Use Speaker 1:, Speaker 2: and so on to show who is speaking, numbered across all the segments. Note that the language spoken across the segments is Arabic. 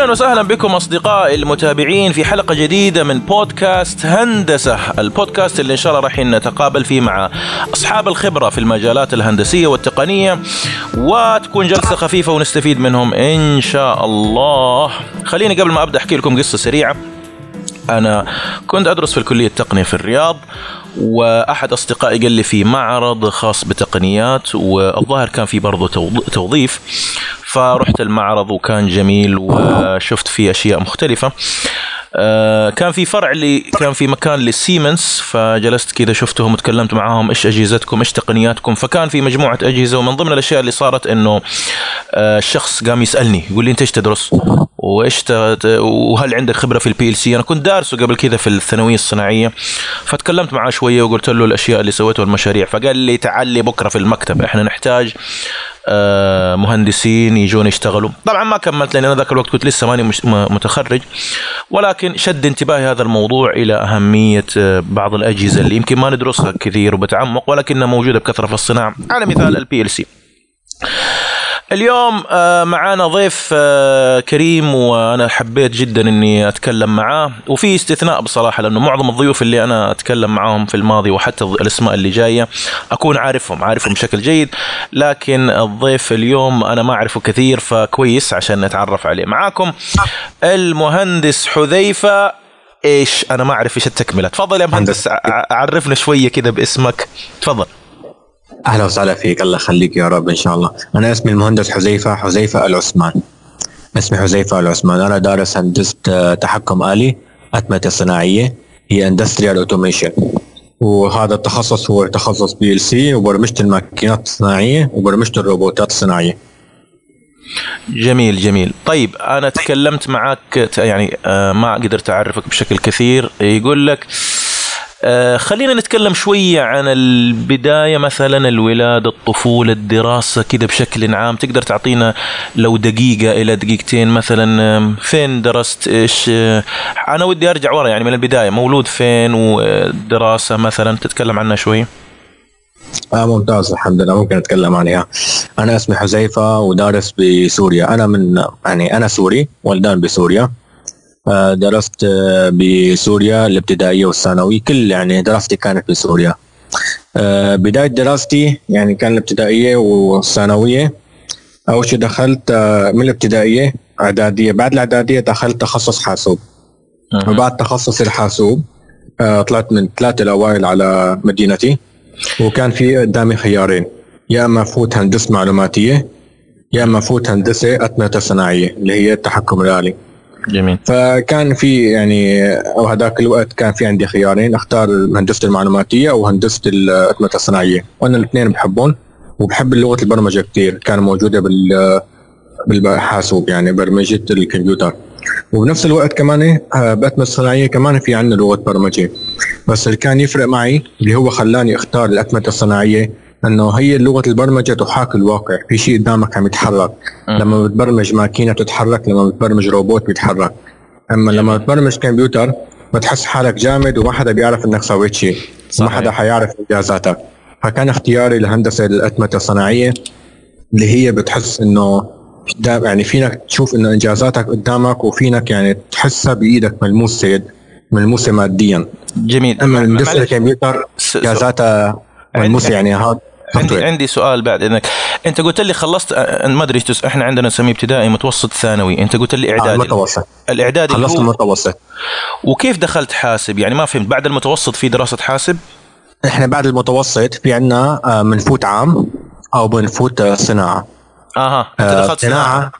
Speaker 1: أهلا وسهلا بكم أصدقائي المتابعين في حلقة جديدة من بودكاست هندسة، البودكاست اللي إن شاء الله راح نتقابل فيه مع أصحاب الخبرة في المجالات الهندسية والتقنية وتكون جلسة خفيفة ونستفيد منهم إن شاء الله. خليني قبل ما أبدأ أحكي لكم قصة سريعة. أنا كنت أدرس في الكلية التقنية في الرياض وأحد أصدقائي قال لي في معرض خاص بتقنيات والظاهر كان في برضه توظيف فرحت المعرض وكان جميل وشفت فيه أشياء مختلفة. آه، كان في فرع لي كان في مكان للسيمنز فجلست كذا شفتهم وتكلمت معاهم إيش أجهزتكم إيش تقنياتكم فكان في مجموعة أجهزة ومن ضمن الأشياء اللي صارت إنه آه، الشخص قام يسألني يقول لي أنت إيش تدرس؟ وإيش وهل عندك خبرة في ال PLC أنا كنت دارسه قبل كذا في الثانوية الصناعية فتكلمت معاه شوية وقلت له الأشياء اللي سويتها والمشاريع فقال لي تعال لي بكرة في المكتب إحنا نحتاج آه، مهندسين يجون يشتغلوا. طبعا ما كملت لأن أنا ذاك الوقت كنت لسه ماني متخرج ولكن شد انتباهي هذا الموضوع إلى أهمية آه، بعض الأجهزة اللي يمكن ما ندرسها كثير وبتعمق ولكنها موجودة بكثرة في الصناعة. على مثال ال PLC اليوم آه، معانا ضيف آه، كريم وأنا حبيت جدا إني أتكلم معاه. وفي استثناء بصراحة لأنه معظم الضيوف اللي أنا أتكلم معاهم في الماضي وحتى الأسماء اللي جاية أكون عارفهم عارفهم بشكل جيد. لكن الضيف اليوم أنا ما أعرفه كثير فكويس عشان نتعرف عليه. معاكم المهندس حذيفة. إيش؟ أنا ما أعرف إيش التكملة. تفضل يا مهندس عرفنا شوية كده باسمك. تفضل.
Speaker 2: أهلا وسهلا فيك الله يخليك يا رب إن شاء الله. أنا اسمي المهندس حذيفة حذيفة العثمان. اسمي حذيفة العثمان. أنا دارس هندسة آه، تحكم آلي أتمتة صناعية هي industrial automation وهذا التخصص هو تخصص PLC وبرمجة الماكينات الصناعية وبرمجة الروبوتات الصناعية.
Speaker 1: جميل جميل. طيب أنا تكلمت معك يعني آه، ما قدرت أعرفك بشكل كثير. يقول لك آه خلينا نتكلم شوية عن البداية مثلا الولادة الطفولة الدراسة كده بشكل عام. تقدر تعطينا لو دقيقة إلى دقيقتين مثلا فين درست إيش آه، أنا ودي أرجع ورا يعني من البداية. مولود فين؟ ودراسة مثلا. تتكلم عنها شوي.
Speaker 2: آه ممتاز. الحمد لله. ممكن أتكلم عنها. أنا اسمي حذيفة ودارس بسوريا. أنا من يعني أنا سوري ولدان بسوريا. آه، درست آه، بسوريا الابتدائية والثانوي. كل يعني دراستي كانت بسوريا. آه، بداية دراستي يعني كان الابتدائية والثانوية. أول شيء دخلت من الابتدائية إعدادية بعد الإعدادية دخلت تخصص حاسوب. وبعد تخصص الحاسوب طلعت من ثلاثة الأوائل على مدينتي. وكان في قدامي خيارين. يا إما فوت هندسة معلوماتية يا إما فوت هندسة اتمته صناعيه اللي هي التحكم الآلي.
Speaker 1: جميل.
Speaker 2: فكان في يعني أو هذاك الوقت كان في عندي خيارين أختار هندسه المعلوماتية أو هندسة الاتمته الصناعية. وأنا الاثنين بحبهم وبحب لغة البرمجة كثير كان موجودة بال بالحاسوب يعني برمجة الكمبيوتر. وبنفس الوقت كمان باتمه الصناعية كمان في عندنا لغة برمجة. بس اللي كان يفرق معي اللي هو خلاني أختار الاتمته الصناعية إنه هي لغة البرمجة تحاكي الواقع. في شيء قدامك عم يتحرك. لما بتبرمج ماكينة بتتحرك لما بتبرمج روبوت بيتحرك. أما لما بتبرمج كمبيوتر بتحس حالك جامد وما حدا بيعرف إنك سويت شيء. ما حدا حيعرف إنجازاتك. فكان اختياري لهندسة الأتمتة الصناعية اللي هي بتحس إنه يعني فينك تشوف إنه إنجازاتك قدامك وفينك يعني تحسها بإيدك ملموسه ملموسة ماديا.
Speaker 1: جميل.
Speaker 2: أما هندسه الكمبيوتر انجازاتها ملموسة يعني هذا.
Speaker 1: عندي عندي سؤال بعد انك أنت قلت لي خلصت ما أدري إحنا عندنا نسميه ابتدائي متوسط ثانوي. أنت قلت لي إعدادي.
Speaker 2: آه متوسط.
Speaker 1: الإعدادي
Speaker 2: خلصت المتوسط
Speaker 1: وكيف دخلت حاسب؟ يعني ما فهمت بعد المتوسط في دراسة حاسب؟
Speaker 2: إحنا بعد المتوسط في عندنا آه، بنفوت عام أو بنفوت آه، صناعة.
Speaker 1: آها. أنت
Speaker 2: آه، دخلت صناعة.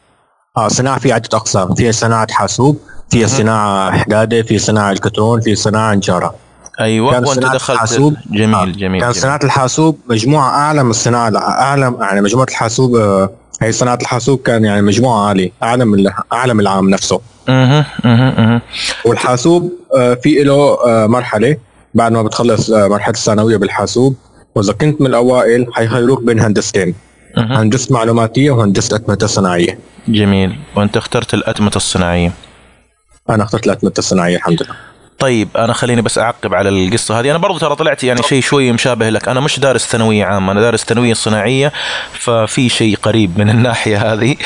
Speaker 2: آه صناعة في عدة أقسام في صناعة حاسوب في صناعة حدادة في صناعة الكترون في صناعة نجاره
Speaker 1: أيوه. وأنت دخلت
Speaker 2: الحاسوب
Speaker 1: جميل آه. جميل
Speaker 2: كان صناعة الحاسوب مجموعة أعلى من الصناعة أعلى يعني مجموعة الحاسوب آه، هي صناعة الحاسوب كان يعني مجموعة عالية أعلى من أعلى من العام نفسه.
Speaker 1: أها أها
Speaker 2: والحاسوب آه، في له مرحلة بعد ما بتخلص مرحلة الثانوية بالحاسوب وإذا كنت من الأوائل حيخيروك بين هندستين. هندسة معلوماتية وهندسة أتمتة صناعية.
Speaker 1: جميل. وأنت اخترت الأتمتة الصناعية.
Speaker 2: أنا اخترت الأتمتة الصناعية الحمد لله.
Speaker 1: طيب أنا خليني بس أعقب على القصة هذه. أنا برضو ترى طلعت يعني شيء شوي مشابه لك. أنا مش دارس ثانوية عامة أنا دارس ثانوية صناعية ففي شيء قريب من الناحية هذه.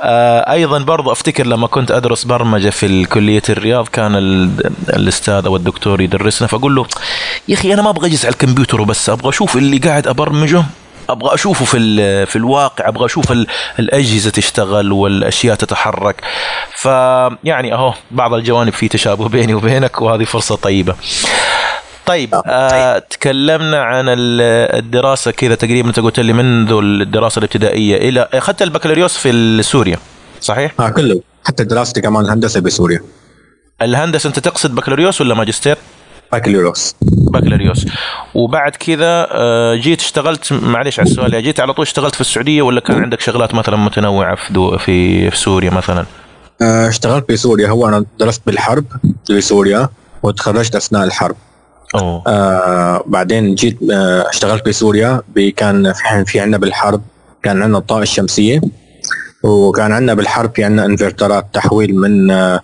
Speaker 1: آه أيضا برضو أفتكر لما كنت أدرس برمجة في كلية الرياض كان الأستاذ أو الدكتور يدرسنا فأقول له يا أخي أنا ما أبغى أجلس على الكمبيوتر وبس أبغى أشوف اللي قاعد أبرمجه أبغى أشوفه في في الواقع أبغى أشوف الأجهزة تشتغل والأشياء تتحرك فيعني أهو بعض الجوانب في تشابه بيني وبينك وهذه فرصة طيبة طيب آه تكلمنا عن الدراسة كذا تقريبا أنت قلت لي منذ الدراسة الابتدائية إلى أخذت البكالوريوس في سوريا صحيح؟
Speaker 2: آه كله حتى دراستي كمان هندسة بسوريا
Speaker 1: الهندسة أنت تقصد بكالوريوس ولا ماجستير؟
Speaker 2: بكالوريوس
Speaker 1: بكالوريوس وبعد كذا آه، جيت اشتغلت معلش على السؤال جيت على طول اشتغلت في السعودية ولا كان عندك شغلات مثلا متنوعة في دو في, في سوريا مثلا؟
Speaker 2: آه، اشتغلت في سوريا. هو أنا درست بالحرب في سوريا وتخرجت أثناء الحرب.
Speaker 1: أوه.
Speaker 2: آه بعدين جيت آه اشتغلت في سوريا. كان في, في عندنا بالحرب. كان عندنا الطاقه الشمسيه وكان عندنا بالحرب في عندنا انفرترات تحويل من آه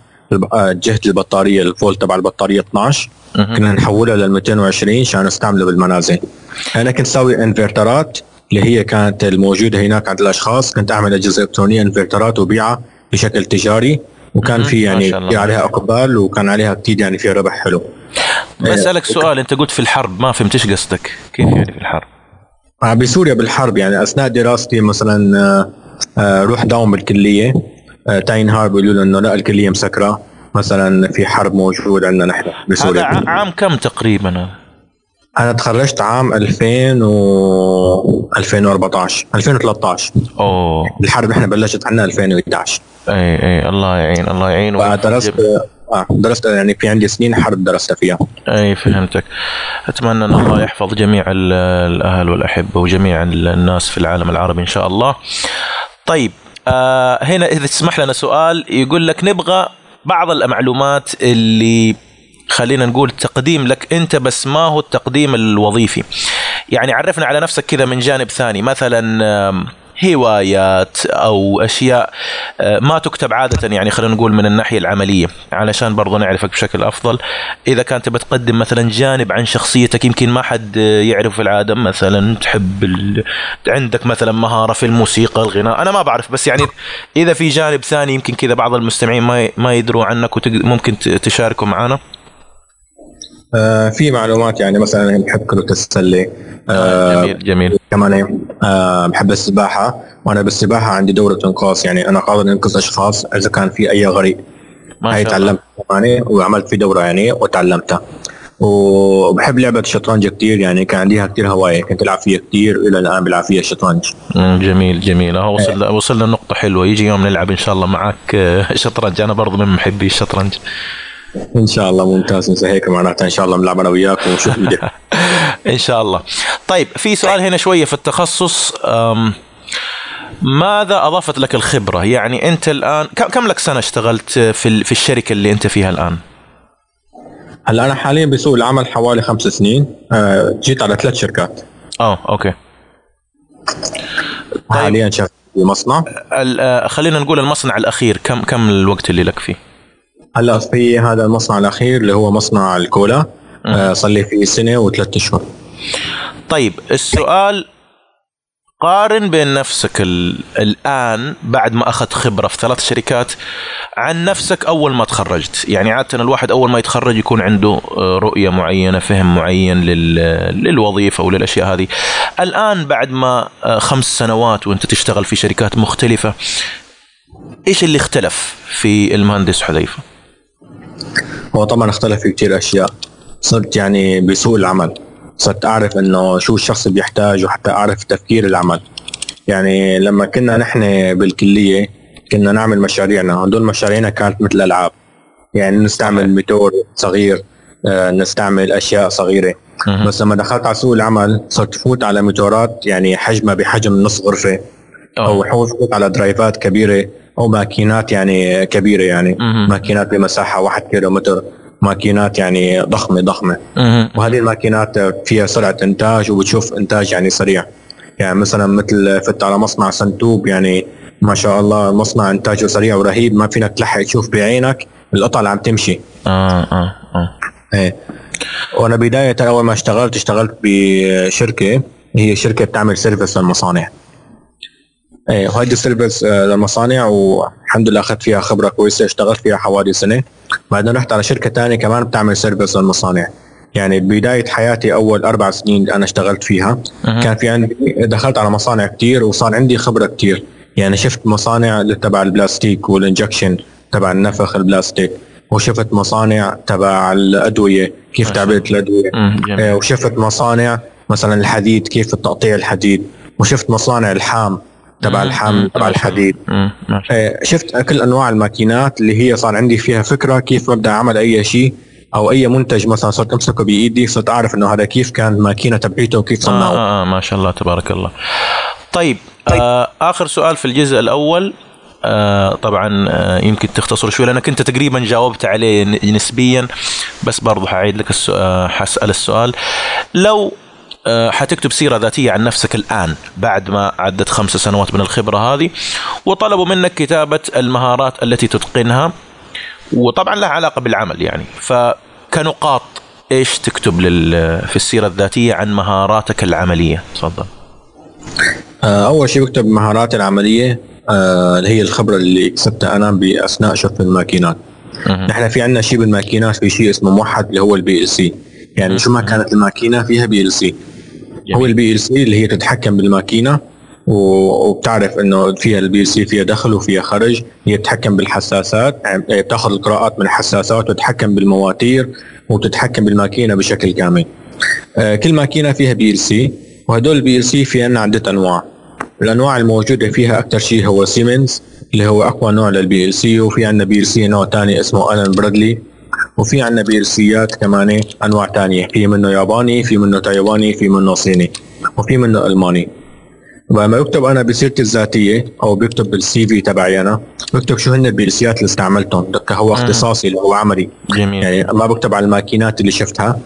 Speaker 2: جهة البطارية الفولت تبع البطارية 12 كنا نحولها لل 220 عشان نستعمله بالمنازل. أنا كنت أسوي إنفرترات اللي هي كانت الموجودة هناك عند الأشخاص. كنت أعمل أجهزة إلكترونية إنفرترات وبيعها بشكل تجاري. وكان في يعني في عليها أقبال وكان عليها أكيد يعني في ربح حلو.
Speaker 1: بسالك سؤال. أنت قلت في الحرب. ما فهمت إيش قصدك. كيف يعني في الحرب؟
Speaker 2: آه، بسوريا بالحرب يعني أثناء دراستي مثلا آه، آه، روح داوم بالكلية. تاني نهار بيقولوا له إنه لا الكلية مسكرة. مثلا في حرب موجود عندنا نحن
Speaker 1: بسوريا. هذا عام كم تقريبا؟
Speaker 2: أنا تخرجت عام 2000 و 2014 2013
Speaker 1: أوه.
Speaker 2: الحرب إحنا بلشت عندنا 2011
Speaker 1: إي إي. الله يعين الله يعين.
Speaker 2: درست آه درست يعني في عندي سنين حرب درست فيها.
Speaker 1: إي فهمتك. أتمنى أن الله يحفظ جميع الأهل والأحبة وجميع الناس في العالم العربي إن شاء الله. طيب آه هنا إذا تسمح لنا سؤال يقول لك نبغى بعض المعلومات اللي خلينا نقول تقديم لك أنت بس ما هو التقديم الوظيفي. يعني عرفنا على نفسك كذا من جانب ثاني. مثلا هوايات أو أشياء آه، ما تكتب عادة يعني خلينا نقول من الناحية العملية علشان برضو نعرفك بشكل أفضل. إذا كانت بتقدم مثلا جانب عن شخصيتك يمكن ما حد يعرف في العادة مثلا تحب ال... عندك مثلا مهارة في الموسيقى الغناء أنا ما بعرف بس يعني إذا في جانب ثاني يمكن كذا بعض المستمعين ما ما يدروا عنك وممكن تشاركوا معنا
Speaker 2: آه في معلومات يعني مثلا بحب كرة السلة.
Speaker 1: آه جميل جميل.
Speaker 2: كمان آه بحب السباحة. وأنا بالسباحة عندي دورة إنقاذ. يعني أنا قادر أنقذ أشخاص إذا كان في أي غريق. هاي تعلمت يعني وعملت في دورة يعني وتعلمتها. وبحب لعبة الشطرنج كثير يعني كان عنديها كثير هواية. كنت ألعب فيها كثير وإلى الآن بلعب فيها الشطرنج
Speaker 1: جميل جميل. أهو وصل إيه. وصلنا نقطة حلوة. يجي يوم نلعب إن شاء الله معك آه، شطرنج. أنا برضو من محبي الشطرنج.
Speaker 2: ان شاء الله ممتاز هيك معناتها ان شاء الله بنلعب أنا وياك ونشوف
Speaker 1: ان شاء الله طيب في سؤال هنا شوية في التخصص ماذا أضافت لك الخبرة؟ يعني أنت الآن كم لك سنة اشتغلت في في الشركة اللي أنت فيها الآن؟
Speaker 2: هلأ أنا حاليا بسوق العمل حوالي خمس سنين. آه، جيت على ثلاث شركات.
Speaker 1: آه أوكي.
Speaker 2: طيب. حاليا شغال في مصنع.
Speaker 1: آه، خلينا نقول المصنع الأخير كم كم الوقت اللي لك فيه؟
Speaker 2: هلا في هذا المصنع الأخير اللي هو مصنع الكولا. آه صار لي فيه سنة وثلاث أشهر.
Speaker 1: طيب السؤال قارن بين نفسك الآن بعد ما أخذت خبرة في ثلاث شركات عن نفسك أول ما تخرجت. يعني عادة الواحد أول ما يتخرج يكون عنده آه، رؤية معينة فهم معين للوظيفة وللاشياء هذه. الآن بعد ما آه، خمس سنوات وأنت تشتغل في شركات مختلفة إيش اللي اختلف في المهندس حذيفة؟
Speaker 2: هو طبعا اختلف في كثير أشياء. صرت يعني بسوق العمل. صرت أعرف إنه شو الشخص بيحتاج وحتى أعرف تفكير العمل. يعني لما كنا نحن بالكلية كنا نعمل مشاريعنا. هدول مشاريعنا كانت مثل ألعاب. يعني نستعمل موتور صغير آه، نستعمل أشياء صغيرة. بس لما دخلت على سوق العمل صرت فوت على موتورات يعني حجمها بحجم نص غرفة. أو فوت على drive ات كبيرة. أو ماكينات يعني كبيرة يعني. ماكينات بمساحة واحد كيلو متر ماكينات يعني ضخمة ضخمة. وهذه الماكينات فيها سرعة إنتاج وبتشوف إنتاج يعني سريع. يعني مثلا مثل فت على مصنع سنتوب يعني ما شاء الله مصنع إنتاجه سريع ورهيب ما فينك تلحق تشوف بعينك القطع اللي عم تمشي.
Speaker 1: آه آه آه.
Speaker 2: إيه. وأنا بداية أول ما اشتغلت اشتغلت بشركة هي شركة بتعمل service للمصانع. إيه وهيدي ال service آه، للمصانع والحمد لله أخذت فيها خبرة كويسة اشتغلت فيها حوالي سنة. بعدين رحت على شركة ثانية كمان بتعمل service للمصانع. يعني بداية حياتي أول أربع سنين أنا اشتغلت فيها
Speaker 1: أها.
Speaker 2: كان في عندي دخلت على مصانع كتير وصار عندي خبرة كتير. يعني شفت مصانع تبع البلاستيك وال injection تبع النفخ البلاستيك وشفت مصانع تبع الأدوية كيف تعبئة الأدوية. آه، وشفت مصانع مثلا الحديد كيف تقطيع الحديد. وشفت مصانع الحام. تبع
Speaker 1: مم،
Speaker 2: تبع الحديد. آه، شفت كل أنواع الماكينات اللي هي صار عندي فيها فكرة كيف ببدا اعمل أي شيء أو أي منتج مثلا صرت أمسكه بإيدي صرت أعرف إنه هذا كيف كان الماكينه تبعيته وكيف
Speaker 1: آه,
Speaker 2: صنعه.
Speaker 1: آه, آه ما شاء الله تبارك الله. طيب, آه آخر سؤال في الجزء الأول آه طبعا آه يمكن تختصر شوي لانك انت تقريبا جاوبت عليه نسبيا بس برضو حعيد لك السؤال حسأل السؤال. لو آه، حتكتب سيرة ذاتية عن نفسك الآن بعد ما عدت خمس سنوات من الخبرة هذه وطلبوا منك كتابة المهارات التي تتقنها وطبعا لها علاقة بالعمل يعني. فكنقاط إيش تكتب لل في السيرة الذاتية عن مهاراتك العملية؟ تفضل.
Speaker 2: آه، أول شيء بكتب مهاراتي العملية آه، اللي هي الخبرة اللي اكتسبتها أنا بأثناء شفت الماكينات. نحن في عندنا شيء بالماكينات في شيء اسمه موحد اللي هو ال PLC يعني شو ما كانت الماكينة فيها PLC هو ال PLC اللي هي تتحكم بالماكينة وبتعرف إنه فيها ال PLC فيها دخل وفيها خرج. هي بتتحكم بالحساسات يعني بتاخذ القراءات من الحساسات وتتحكم بالمواتير وتتحكم بالماكينة بشكل كامل. آه، كل ماكينة فيها PLC وهدول ال PLC في عندنا عدة أنواع. الأنواع الموجودة فيها أكثر شيء هو سيمنز اللي هو أقوى نوع لل PLC وفي عندنا PLC نوع ثاني اسمه ألن برادلي وفي عندنا PLC ات كمان أنواع ثانية في منه ياباني في منه تايواني في منه صيني وفي منه ألماني. ولما بكتب أنا بسيرتي الذاتية أو بكتب بال CV تبعي أنا بكتب شو هن ال PLC ات اللي استعملتهم. هو اختصاصي اللي هو عملي.
Speaker 1: جميل.
Speaker 2: يعني ما بكتب على الماكينات اللي شفتها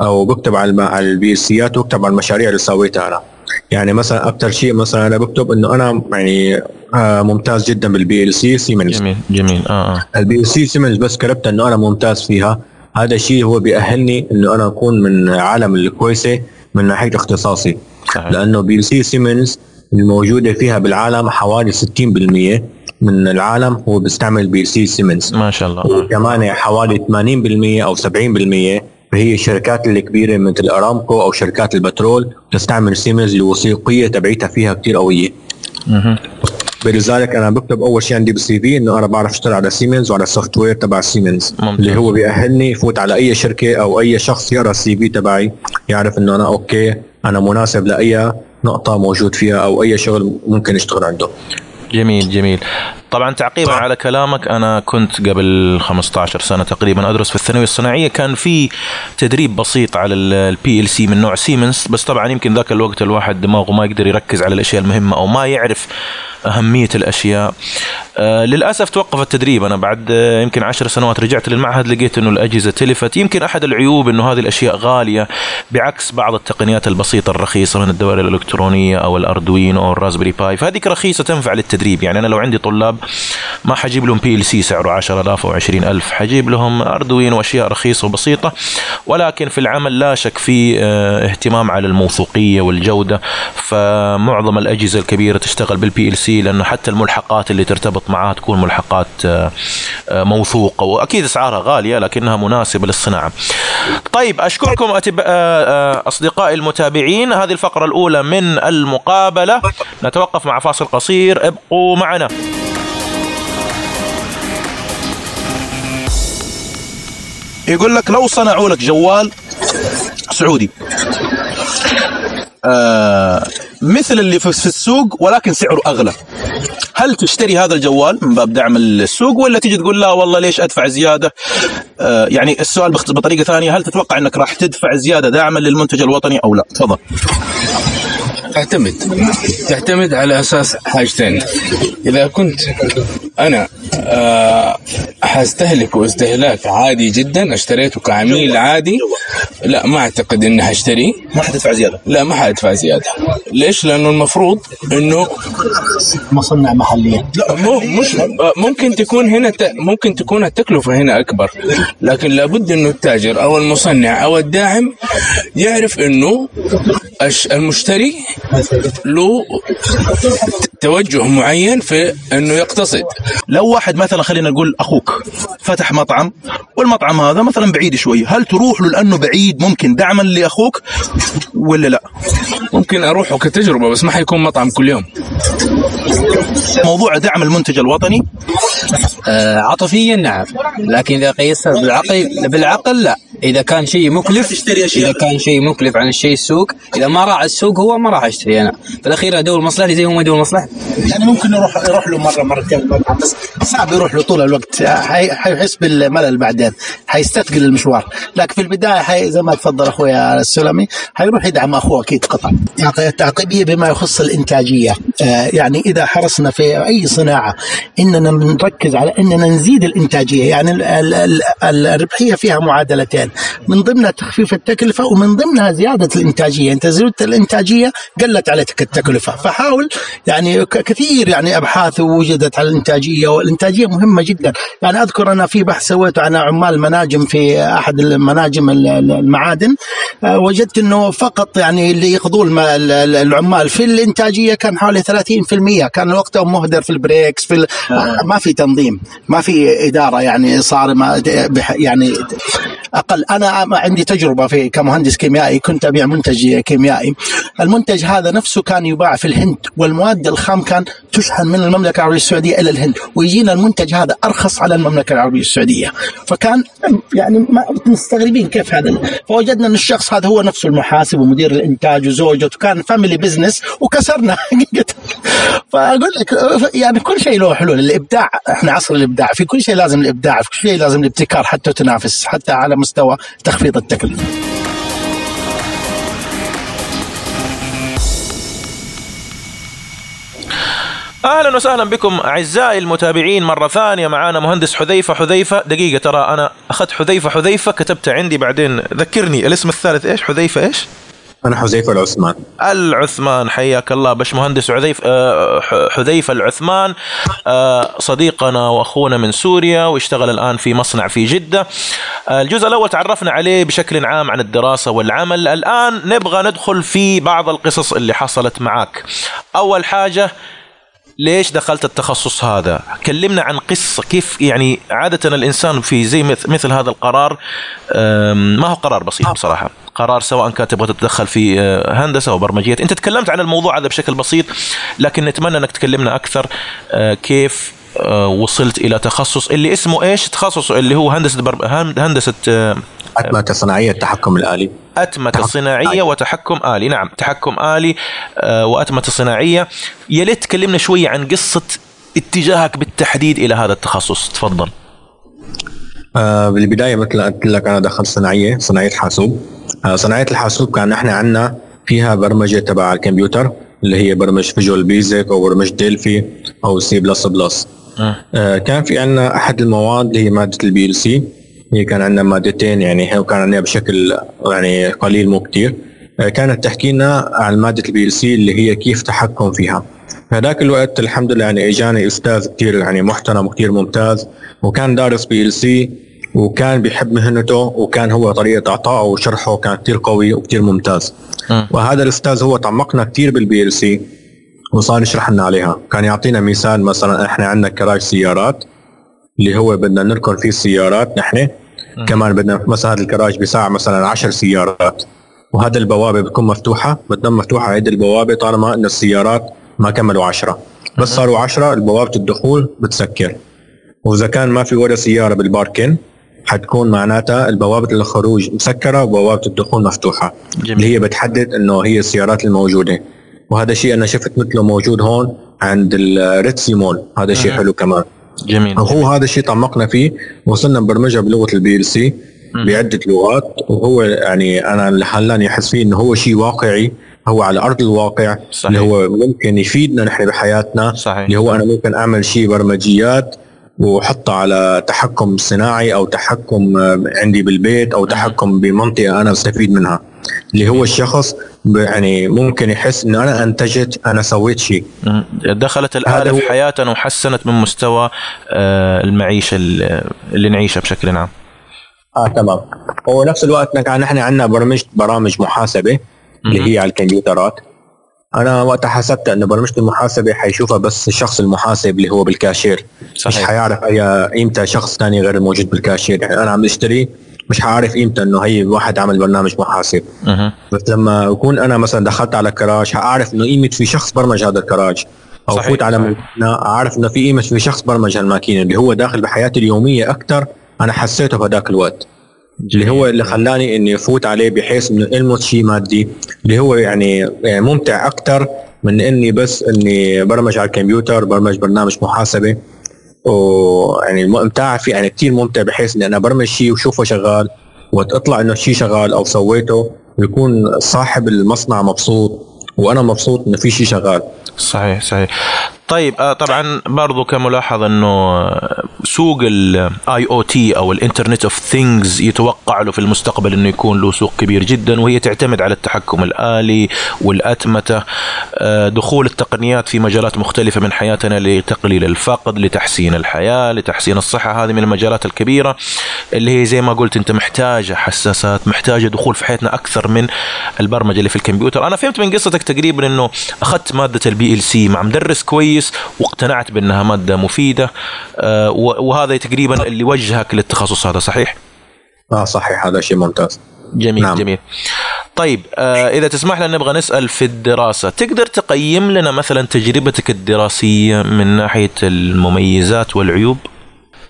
Speaker 2: أو بكتب على ال PLC ات وبكتب على المشاريع اللي سويتها أنا. يعني مثلا أكثر شيء مثلا أنا بكتب إنه أنا يعني آه، ممتاز جدا بال PLC سيمنز
Speaker 1: جميل جميل آه
Speaker 2: آه. ال PLC سيمنز بس كتبت إنه أنا ممتاز فيها. هذا الشيء هو بيأهلني إنه أنا أكون من عالم الكويسة من ناحية اختصاصي.
Speaker 1: صحيح.
Speaker 2: لأنه PLC سيمنز الموجودة فيها بالعالم حوالي 60% من العالم هو بيستعمل PLC سيمنز
Speaker 1: ما شاء الله.
Speaker 2: وكمان حوالي 80% أو 70% فهي الشركات الكبيرة مثل أرامكو أو شركات البترول تستعمل سيمنز الوثوقية تبعيتها فيها كثير
Speaker 1: قوية.
Speaker 2: فلذلك أنا بكتب أول شيء عندي بال CV إنه أنا بعرف أشتغل على سيمنز وعلى ال software تبع سيمنز. اللي هو بيأهلني فوت على أي شركة أو أي شخص يقرأ ال CV تبعي يعرف إنه أنا okay أنا مناسب لأي نقطة موجود فيها أو أي شغل ممكن اشتغل عنده
Speaker 1: جميل جميل. طبعا تعقيبا على كلامك أنا كنت قبل 15 سنة تقريبا أدرس في الثانوية الصناعية. كان في تدريب بسيط على ال PLC من نوع سيمنز بس طبعا يمكن ذاك الوقت الواحد دماغه ما يقدر يركز على الأشياء المهمة أو ما يعرف أهمية الأشياء. آه للأسف توقف التدريب أنا بعد آه يمكن عشر سنوات رجعت للمعهد لقيت إنه الأجهزة تلفت. يمكن أحد العيوب إنه هذه الأشياء غالية بعكس بعض التقنيات البسيطة الرخيصة من الدوائر الإلكترونية أو ال Arduino أو ال Raspberry Pi. فهذيك رخيصة تنفع للتدريب. يعني أنا لو عندي طلاب ما حجيب لهم PLC سعره 10000 أو 20000 حجيب لهم Arduino وأشياء رخيصة وبسيطة ولكن في العمل لا شك في آه، اهتمام على الموثوقية والجودة. فمعظم الأجهزة الكبيرة تشتغل بالبي ال سي لأنه حتى الملحقات اللي ترتبط معها تكون ملحقات آه، آه، موثوقة وأكيد أسعارها غالية لكنها مناسبة للصناعة. طيب أشكركم أتب... آه، أصدقائي المتابعين هذه الفقرة الأولى من المقابلة نتوقف مع فاصل قصير ابقوا معنا.
Speaker 3: يقول لك لو صنعوا لك جوال سعودي آه مثل اللي في السوق ولكن سعره أغلى. هل تشتري هذا الجوال من باب دعم السوق ولا تيجي تقول لا والله ليش أدفع زيادة؟ آه يعني السؤال بطريقة ثانية هل تتوقع إنك راح تدفع زيادة دعما للمنتج الوطني أو لا؟ تفضل.
Speaker 4: تعتمد تعتمد على أساس حاجتين. إذا كنت أنا آه، حستهلك استهلاك عادي جدا أشتريته كعميل عادي لا ما أعتقد إني حاشتريه
Speaker 3: ما حتدفع زيادة.
Speaker 4: لا ما حأدفع زيادة. ليش؟ لأنه المفروض إنه
Speaker 5: مصنع محليا.
Speaker 4: لا مو مش ممكن تكون هنا ت... ممكن تكون التكلفة هنا أكبر. لكن لابد إنه التاجر أو المصنع أو الداعم يعرف إنه الش- المشتري له توجه معين في إنه يقتصد.
Speaker 3: لو واحد مثلا خلينا نقول أخوك فتح مطعم والمطعم هذا مثلا بعيد شوي هل تروح له لأنه بعيد ممكن دعما لأخوك ولا لا؟
Speaker 4: ممكن أروحه كتجربة بس ما حيكون مطعم كل يوم.
Speaker 3: موضوع دعم المنتج الوطني؟
Speaker 5: آه عاطفيا نعم. لكن إذا قيسها بالعقل بالعقل لا. إذا كان شيء مكلف
Speaker 3: تشتري.
Speaker 5: إذا كان شيء مكلف عن الشيء السوق إذا ما راعى السوق هو ما راح اشتري أنا. في الأخير أدور مصلحتي زي هو ما يدور مصلحتي.
Speaker 6: يعني ممكن يروح يروح له مره مرتين بس صعب يروح له طول الوقت. حي- حيحس بالملل بعدين. حيستثقل المشوار. لكن في البداية حي زي ما تفضل أخويا السلمي حيروح يدعم أخوه أكيد قطع يعني التعقيبيه بما يخص الإنتاجية. آه يعني إذا حرصنا في أي صناعة. إننا بنركز على إننا نزيد الإنتاجية. يعني ال- ال- ال- الربحية فيها معادلتين. من ضمنها تخفيف التكلفة ومن ضمنها زيادة الإنتاجية. أنت زودت الإنتاجية قلت عليك التكلفة. فحاول يعني كثير يعني أبحاث وجدت على الإنتاجية والإنتاجية مهمة جدا. يعني أذكر أنا في بحث سويته عن عمال مناجم في أحد المناجم ال- ال- المعادن. آه، وجدت إنه فقط يعني اللي يقضوا العمال في الإنتاجية كان حوالي 30% كان وقتهم مهدر في البريكس في ال- ما في تنظيم ما في إدارة يعني صارمة يعني أقل. أنا عندي تجربة في كمهندس كيميائي كنت أبيع منتج كيميائي. المنتج هذا نفسه كان يباع في الهند والمواد الخام كان تشحن من المملكة العربية السعودية إلى الهند ويجينا المنتج هذا أرخص على المملكة العربية السعودية. فكان يعني ما مستغربين كيف هذا فوجدنا إن الشخص هذا هو نفسه المحاسب ومدير الإنتاج وزوجته كان family business وكسرنا. حقيقه فأقول لك يعني كل شيء له حلول. الإبداع إحنا عصر الإبداع. في كل شيء لازم الإبداع في كل شيء لازم الابتكار حتى تنافس حتى على مستوى تخفيض التكلفة.
Speaker 1: أهلا وسهلا بكم أعزائي المتابعين مرة ثانية. معانا مهندس حذيفة. حذيفة دقيقة ترى أنا أخذت حذيفة. حذيفة كتبته عندي بعدين. ذكرني الاسم الثالث إيش؟ حذيفة إيش؟
Speaker 2: أنا حذيفة العثمان.
Speaker 1: العثمان حياك الله. باش مهندس عذيف آه، حذيفة العثمان آه، صديقنا وأخونا من سوريا ويشتغل الآن في مصنع في جدة. الجزء الأول تعرفنا عليه بشكل عام عن الدراسة والعمل. الآن نبغى ندخل في بعض القصص اللي حصلت معك. أول حاجة ليش دخلت التخصص هذا؟ كلمنا عن قصة كيف يعني عادة الإنسان في زي مثل, هذا القرار ما هو قرار بسيط بصراحة. قرار سواء كان تبغى تتدخل في أه، هندسة أو برمجية. أنت تكلمت عن الموضوع هذا بشكل بسيط لكن نتمنى أنك تكلمنا أكثر أه، كيف أه، وصلت إلى تخصص اللي اسمه إيش؟ تخصص اللي هو هندسة بر... هندسة أه،
Speaker 2: أتمتة صناعية التحكم الآلي.
Speaker 1: أتمتة صناعية وتحكم آلي. نعم تحكم آلي آه، وأتمتة صناعية. يا ليت تكلمنا شوية عن قصة اتجاهك بالتحديد إلى هذا التخصص. تفضل.
Speaker 2: آه بالبداية مثل قلت لك أنا دخلت صناعية صناعية حاسوب آه صناعية الحاسوب كان إحنا عندنا فيها برمجة تبع الكمبيوتر اللي هي برمج Visual Basic أو برمج Delphi أو C plus plus كان في عندنا أحد المواد اللي هي مادة ال PLC هي كان عندنا مادتين يعني هي كان عندنا بشكل يعني قليل مو كتير. آه كانت تحكي لنا عن مادة ال PLC اللي هي كيف تحكم فيها. هذاك الوقت الحمد لله يعني إجاني أستاذ كثير يعني محترم وكثير ممتاز وكان دارس PLC وكان بيحب مهنته وكان هو طريقة اعطائه وشرحه كان كثير قوي وكثير ممتاز.
Speaker 1: مم.
Speaker 2: وهذا الأستاذ هو تعمقنا كثير بال PLC وصار يشرح لنا عليها. كان يعطينا مثال مثلا إحنا عندنا كراج سيارات اللي هو بدنا نركن فيه السيارات نحن. كمان بدنا مثلا هذا الكراج بساع مثلا 10 سيارات. وهذا البوابة بتكون مفتوحة. بتضل مفتوحة هيدي البوابة طالما إن السيارات ما كملوا 10 بس صاروا 10 بوابه الدخول بتسكر. وإذا كان ما في ولا سيارة بالباركن حتكون معناتها البوابة الخروج مسكرة وبوابة الدخول مفتوحة.
Speaker 1: جميل.
Speaker 2: اللي هي بتحدد إنه هي السيارات الموجودة. وهذا شيء أنا شفت مثله موجود هون عند ال Red Sea Mall. هذا شيء حلو كمان.
Speaker 1: جميل.
Speaker 2: وهو هذا الشيء تعمقنا فيه. وصلنا نبرمجها بلغة ال PLC بعدة لغات. وهو يعني أنا اللي خلاني احس فيه إنه هو شيء واقعي. هو على أرض الواقع.
Speaker 1: صحيح.
Speaker 2: اللي هو ممكن يفيدنا نحن بحياتنا.
Speaker 1: صحيح.
Speaker 2: اللي هو أنا ممكن أعمل شيء برمجيات واحطها على تحكم صناعي أو تحكم آه، عندي بالبيت أو تحكم بمنطقة أنا بستفيد منها. اللي هو الشخص يعني ممكن يحس إنه أنا أنتجت أنا سويت شيء.
Speaker 1: دخلت الآلة في
Speaker 2: هو-
Speaker 1: حياتنا وحسنت من مستوى آه، المعيشة اللي نعيشها بشكل عام.
Speaker 2: آه تمام. ونفس الوقت كان نحن عندنا برمجه برامج محاسبة اللي هي على الكمبيوترات. أنا وقتها حسبت انه برمجة المحاسبة حيشوفها بس الشخص المحاسب اللي هو بالكاشير. مش
Speaker 1: صحيح.
Speaker 2: حيعرف اي قيمته شخص ثاني غير الموجود بالكاشير. يعني أنا عم أشتري مش حعرف قيمته إنه هي واحد عمل برنامج محاسب. بس لما اكون أنا مثلا دخلت على كراج حاعرف إنه قيمة في شخص برمج هذا الكراج أو
Speaker 1: صحيح،
Speaker 2: فوت على. ماكينه اعرف إنه في قيمة في شخص برمج هالماكينة اللي هو داخل بحياتي اليومية أكثر أنا حسيته بهذاك الوقت. اللي هو اللي خلاني إني أفوت عليه بحيث إنه ألمس شيء مادي اللي هو يعني, يعني ممتع أكثر من إني بس إني برمج على الكمبيوتر برمج برنامج محاسبة. ويعني الممتع فيه يعني كثير ممتع بحيث إني أنا برمج شيء وشوفه شغال وتطلع إنه شيء شغال أو سويته ويكون صاحب المصنع مبسوط وأنا مبسوط إنه في شيء شغال.
Speaker 1: صحيح صحيح. طيب آه، طبعا برضو كملاحظة إنه سوق ال IoT أو ال Internet of Things يتوقع له في المستقبل إنه يكون له سوق كبير جدا وهي تعتمد على التحكم الآلي والأتمتة آه، دخول التقنيات في مجالات مختلفة من حياتنا لتقليل الفقد لتحسين الحياة لتحسين الصحة. هذه من المجالات الكبيرة اللي هي زي ما قلت أنت محتاجة حساسات محتاجة دخول في حياتنا أكثر من البرمجة اللي في الكمبيوتر. أنا فهمت من قصتك تقريبا إنه أخذت مادة ال PLC مع مدرس كويس واقتنعت بأنها مادة مفيدة آه، وهذا تقريبا اللي وجهك للتخصص هذا صحيح؟
Speaker 2: آه صحيح هذا شيء ممتاز
Speaker 1: جميل
Speaker 2: نعم.
Speaker 1: جميل طيب آه إذا تسمح لنا نبغى نسأل في الدراسة تقدر تقيم لنا مثلا تجربتك الدراسية من ناحية المميزات والعيوب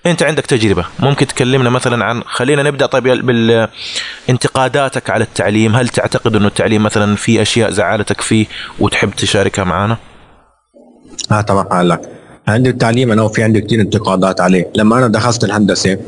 Speaker 1: أنت عندك تجربة ممكن تكلمنا مثلا عن خلينا نبدأ طيب بالانتقاداتك على التعليم هل تعتقد أنه التعليم مثلا في أشياء زعلتك فيه وتحب تشاركها معنا
Speaker 2: آه طبعا هلا عندي التعليم أنا وفي عندي كثير انتقادات عليه. لما أنا دخلت الهندسة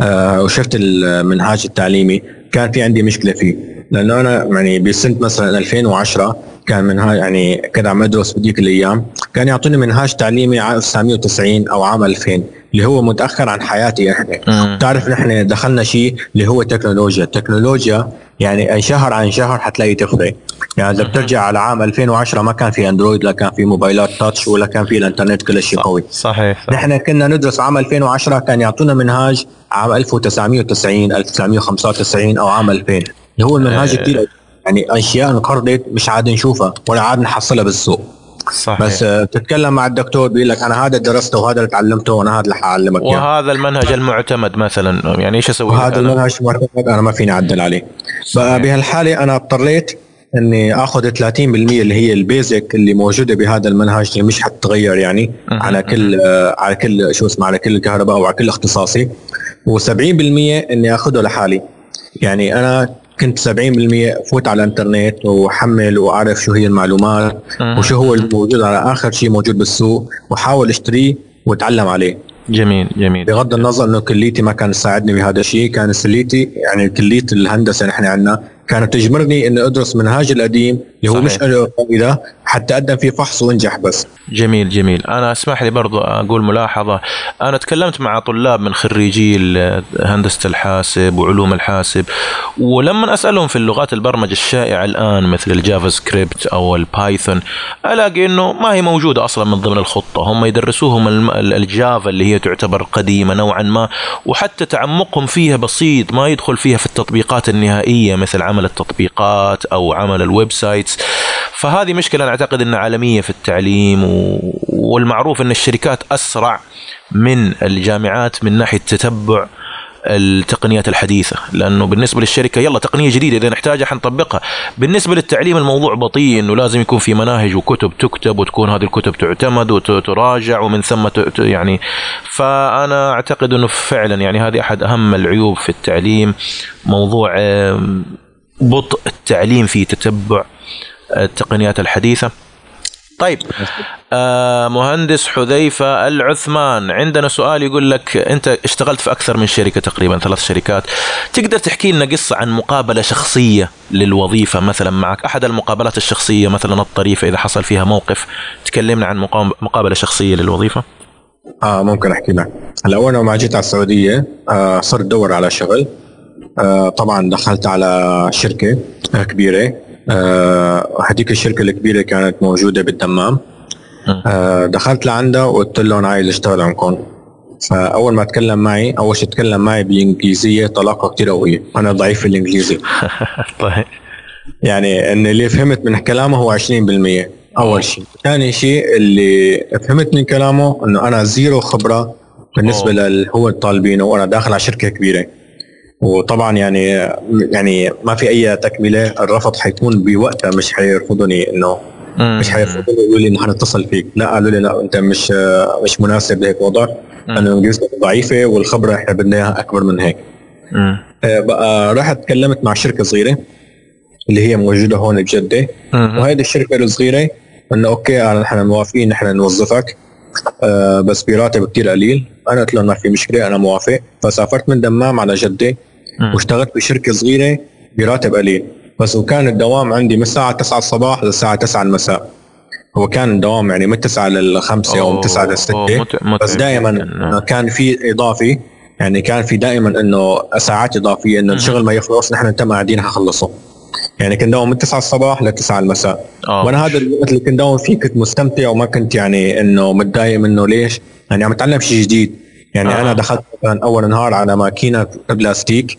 Speaker 2: آه وشفت المنهاج التعليمي كان في عندي مشكلة فيه. لأنه أنا يعني بسنة مثلا 2010 كان منهاج يعني كنت عم أدرس بديك الأيام كان يعطوني منهاج تعليمي عام 1990 أو عام 2000 اللي هو متأخر عن حياتي إحنا.
Speaker 1: مم.
Speaker 2: تعرف نحن دخلنا شيء اللي هو تكنولوجيا. التكنولوجيا يعني شهر عن شهر حتلاقي تخفي. يعني إذا بترجع على عام 2010 ما كان في أندرويد لا كان في موبايلات تاتش ولا كان في الإنترنت كل شيء قوي.
Speaker 1: صحيح
Speaker 2: نحن كنا ندرس عام 2010 كان يعطونا منهاج عام 1990 1995 أو عام 2000 اللي هو المنهاج
Speaker 1: آه.
Speaker 2: كثير يعني أشياء انقرضت مش عاد نشوفها ولا عاد نحصلها بالسوق.
Speaker 1: صحيح.
Speaker 2: بس آه، بتتكلم مع الدكتور بيقول لك أنا هذا درسته وهذا اللي تعلمته وأنا هذا اللي حأعلمك إياه.
Speaker 1: وهذا المنهج المعتمد مثلا. يعني إيش
Speaker 2: أسوي؟
Speaker 1: أنا؟
Speaker 2: المنهج معتمد أنا ما فيني أعدل عليه. بهالحالة أنا اضطريت إني آخذ 30% اللي هي البيزك اللي موجودة بهذا المنهج اللي مش حتتغير يعني. على كل آه، على كل شو اسمه على كل الكهرباء أو على كل اختصاصي. و70% إني آخذه لحالي. يعني أنا كنت 70% فوت على الانترنت وحمل وأعرف شو هي المعلومات
Speaker 1: مهم.
Speaker 2: وشو هو الموجود على آخر شيء موجود بالسوق واحاول اشتريه وأتعلم عليه
Speaker 1: جميل جميل
Speaker 2: بغض النظر إنه كليتي ما كانت تساعدني بهذا الشيء كان كليتي يعني كليه الهندسة نحن عندنا كانت تجبرني إني أدرس منهاج القديم هو. مش فائده حتى اقدم فيه فحص وانجح بس.
Speaker 1: جميل جميل. أنا أسمح لي برضو أقول ملاحظة. أنا تكلمت مع طلاب من خريجي هندسه الحاسب وعلوم الحاسب ولما أسألهم في اللغات البرمجة الشائعة الآن مثل ال JavaScript أو ال Python ألاقي إنه ما هي موجودة أصلا من ضمن الخطة. هم يدرسوهم ال Java اللي هي تعتبر قديمة نوعا ما وحتى تعمقهم فيها بسيط ما يدخل فيها في التطبيقات النهائية مثل عمل التطبيقات أو عمل ال websites فهذه مشكلة أنا أعتقد إنها عالمية في التعليم. والمعروف إن الشركات أسرع من الجامعات من ناحية تتبع التقنيات الحديثة. لأنه بالنسبة للشركة يلا تقنية جديدة إذا نحتاجها حنطبقها. بالنسبة للتعليم الموضوع بطيء إنه لازم يكون في مناهج وكتب تكتب وتكون هذه الكتب تعتمد وتراجع ومن ثم يعني. فأنا أعتقد أنه فعلا يعني هذه أحد أهم العيوب في التعليم موضوع بطء التعليم في تتبع التقنيات الحديثة. طيب آه مهندس حذيفة العثمان عندنا سؤال يقول لك أنت اشتغلت في أكثر من شركة تقريبا ثلاث شركات. تقدر تحكي لنا قصة عن مقابلة شخصية للوظيفة؟ مثلا معك أحد المقابلات الشخصية مثلا الطريفة إذا حصل فيها موقف تكلمنا عن مقابلة شخصية للوظيفة.
Speaker 2: آه ممكن أحكي لك. هلأ اول ما جيت على السعودية آه صرت ادور على شغل. آه طبعا دخلت على شركة آه، كبيرة. آه هذيك الشركة الكبيرة كانت موجودة بالدمام. آه دخلت لعندها وقلت لهم عايز اشتغل عندكم. فأول ما تكلم معي أول شيء تكلم معي بإنجليزية طلاقة كثير قوية. أنا ضعيف في الإنجليزي.
Speaker 1: طيب.
Speaker 2: يعني ان اللي فهمت من كلامه هو 20% أول شيء ثاني شيء اللي فهمت من كلامه إنه أنا زيرو خبرة
Speaker 1: بالنسبة.
Speaker 2: للي هو طالبينه وأنا داخل على شركة كبيرة. وطبعا يعني يعني ما في أي تكملة الرفض حيكون بوقتها مش حيرفضوني إنه مش حيرفضوني يقولوا لي انه حنتصل فيك. لا قالوا لي لا أنت مش مش مناسب لهيك وضع. لأنه انجليزتك ضعيفة والخبرة إحنا بدنا إياها أكبر من هيك. آه، بقى رحت تكلمت مع شركة صغيرة اللي هي موجودة هون
Speaker 1: بجدة.
Speaker 2: وهيدي الشركة الصغيرة إنه أوكي انا نحن موافقين نحن نوظفك. آه بس براتب كثير قليل. أنا قلت لهم ما في مشكلة أنا موافق. فسافرت من دمام على
Speaker 1: جدة.
Speaker 2: واشتغلت بشركة صغيرة براتب قليل. بس وكان الدوام عندي من الساعة 9 الصباح للساعة 9 المساء. هو كان الدوام يعني من 9 لل 5 أو من 9 لل 6
Speaker 1: أوه، مت- متعب
Speaker 2: بس دائما
Speaker 1: جداً.
Speaker 2: كان في إضافي. يعني كان في دائما إنه ساعات إضافية إنه الشغل ما يخلص نحن نتم قاعدين حنخلصه يعني كنت داوم من 9 الصباح ل 9 المساء
Speaker 1: آه.
Speaker 2: وأنا هذا الوقت اللي كنت داوم فيه كنت مستمتع وما كنت يعني إنه متضايق منه ليش؟ يعني عم أتعلم شيء جديد يعني
Speaker 1: آه.
Speaker 2: أنا دخلت مثلا أول نهار على ماكينة بلاستيك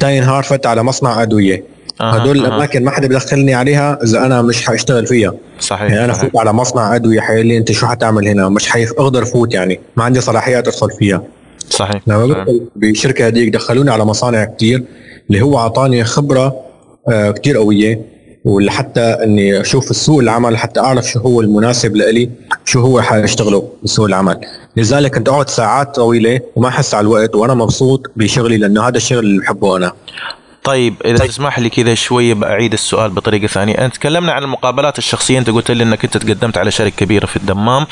Speaker 2: ثاني نهار فت على مصنع أدوية
Speaker 1: أها،
Speaker 2: هدول
Speaker 1: أها.
Speaker 2: الأماكن ما حدا بدخلني عليها إذا أنا مش حاشتغل فيها
Speaker 1: صحيح
Speaker 2: يعني أنا
Speaker 1: صحيح.
Speaker 2: فوت على مصنع أدوية حيقول لي أنت شو حتعمل هنا مش حيف أقدر فوت يعني ما عندي صلاحيات أدخل فيها
Speaker 1: صحيح
Speaker 2: لما. بدخل بالشركة هذيك دخلوني على مصانع كتير اللي هو أعطاني خبرة آه، كتير قوية. ولحتى إني أشوف السوق العمل حتى أعرف شو هو المناسب لإلي شو هو حاشتغله بسوق العمل. لذلك كنت أقعد ساعات طويلة وما أحس على الوقت وأنا مبسوط بشغلي لأنه هذا الشغل اللي بحبه أنا.
Speaker 1: طيب إذا تسمح لي كذا شوية بأعيد السؤال بطريقة ثانية. أنت تكلمنا عن المقابلات الشخصية. أنت قلت لي إنك أنت تقدمت على شركة كبيرة في الدمام.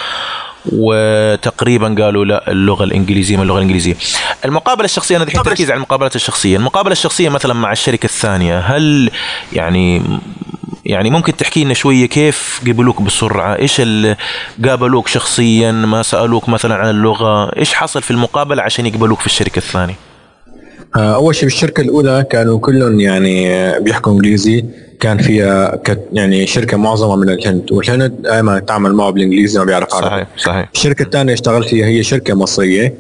Speaker 1: وتقريبا قالوا لا اللغة الإنجليزية من اللغة الإنجليزية. المقابلة الشخصية أنا الحين تركيز على المقابلات الشخصية، المقابلة الشخصية مثلا مع الشركة الثانية هل يعني يعني ممكن تحكي لنا شوية كيف قبلوك بسرعة؟ إيش قابلوك شخصيا؟ ما سألوك مثلا عن اللغة؟ إيش حصل في المقابلة عشان يقبلوك في الشركة الثانية؟
Speaker 2: آه، أول شيء بالشركة الأولى كانوا كلهم يعني بيحكوا إنجليزي كان فيها كت يعني شركة معظمها من الهند والهند دائما تعمل معه بالإنجليزي ما بيعرف عربي.
Speaker 1: صحيح صحيح.
Speaker 2: الشركة الثانية اشتغلت فيها هي شركة مصرية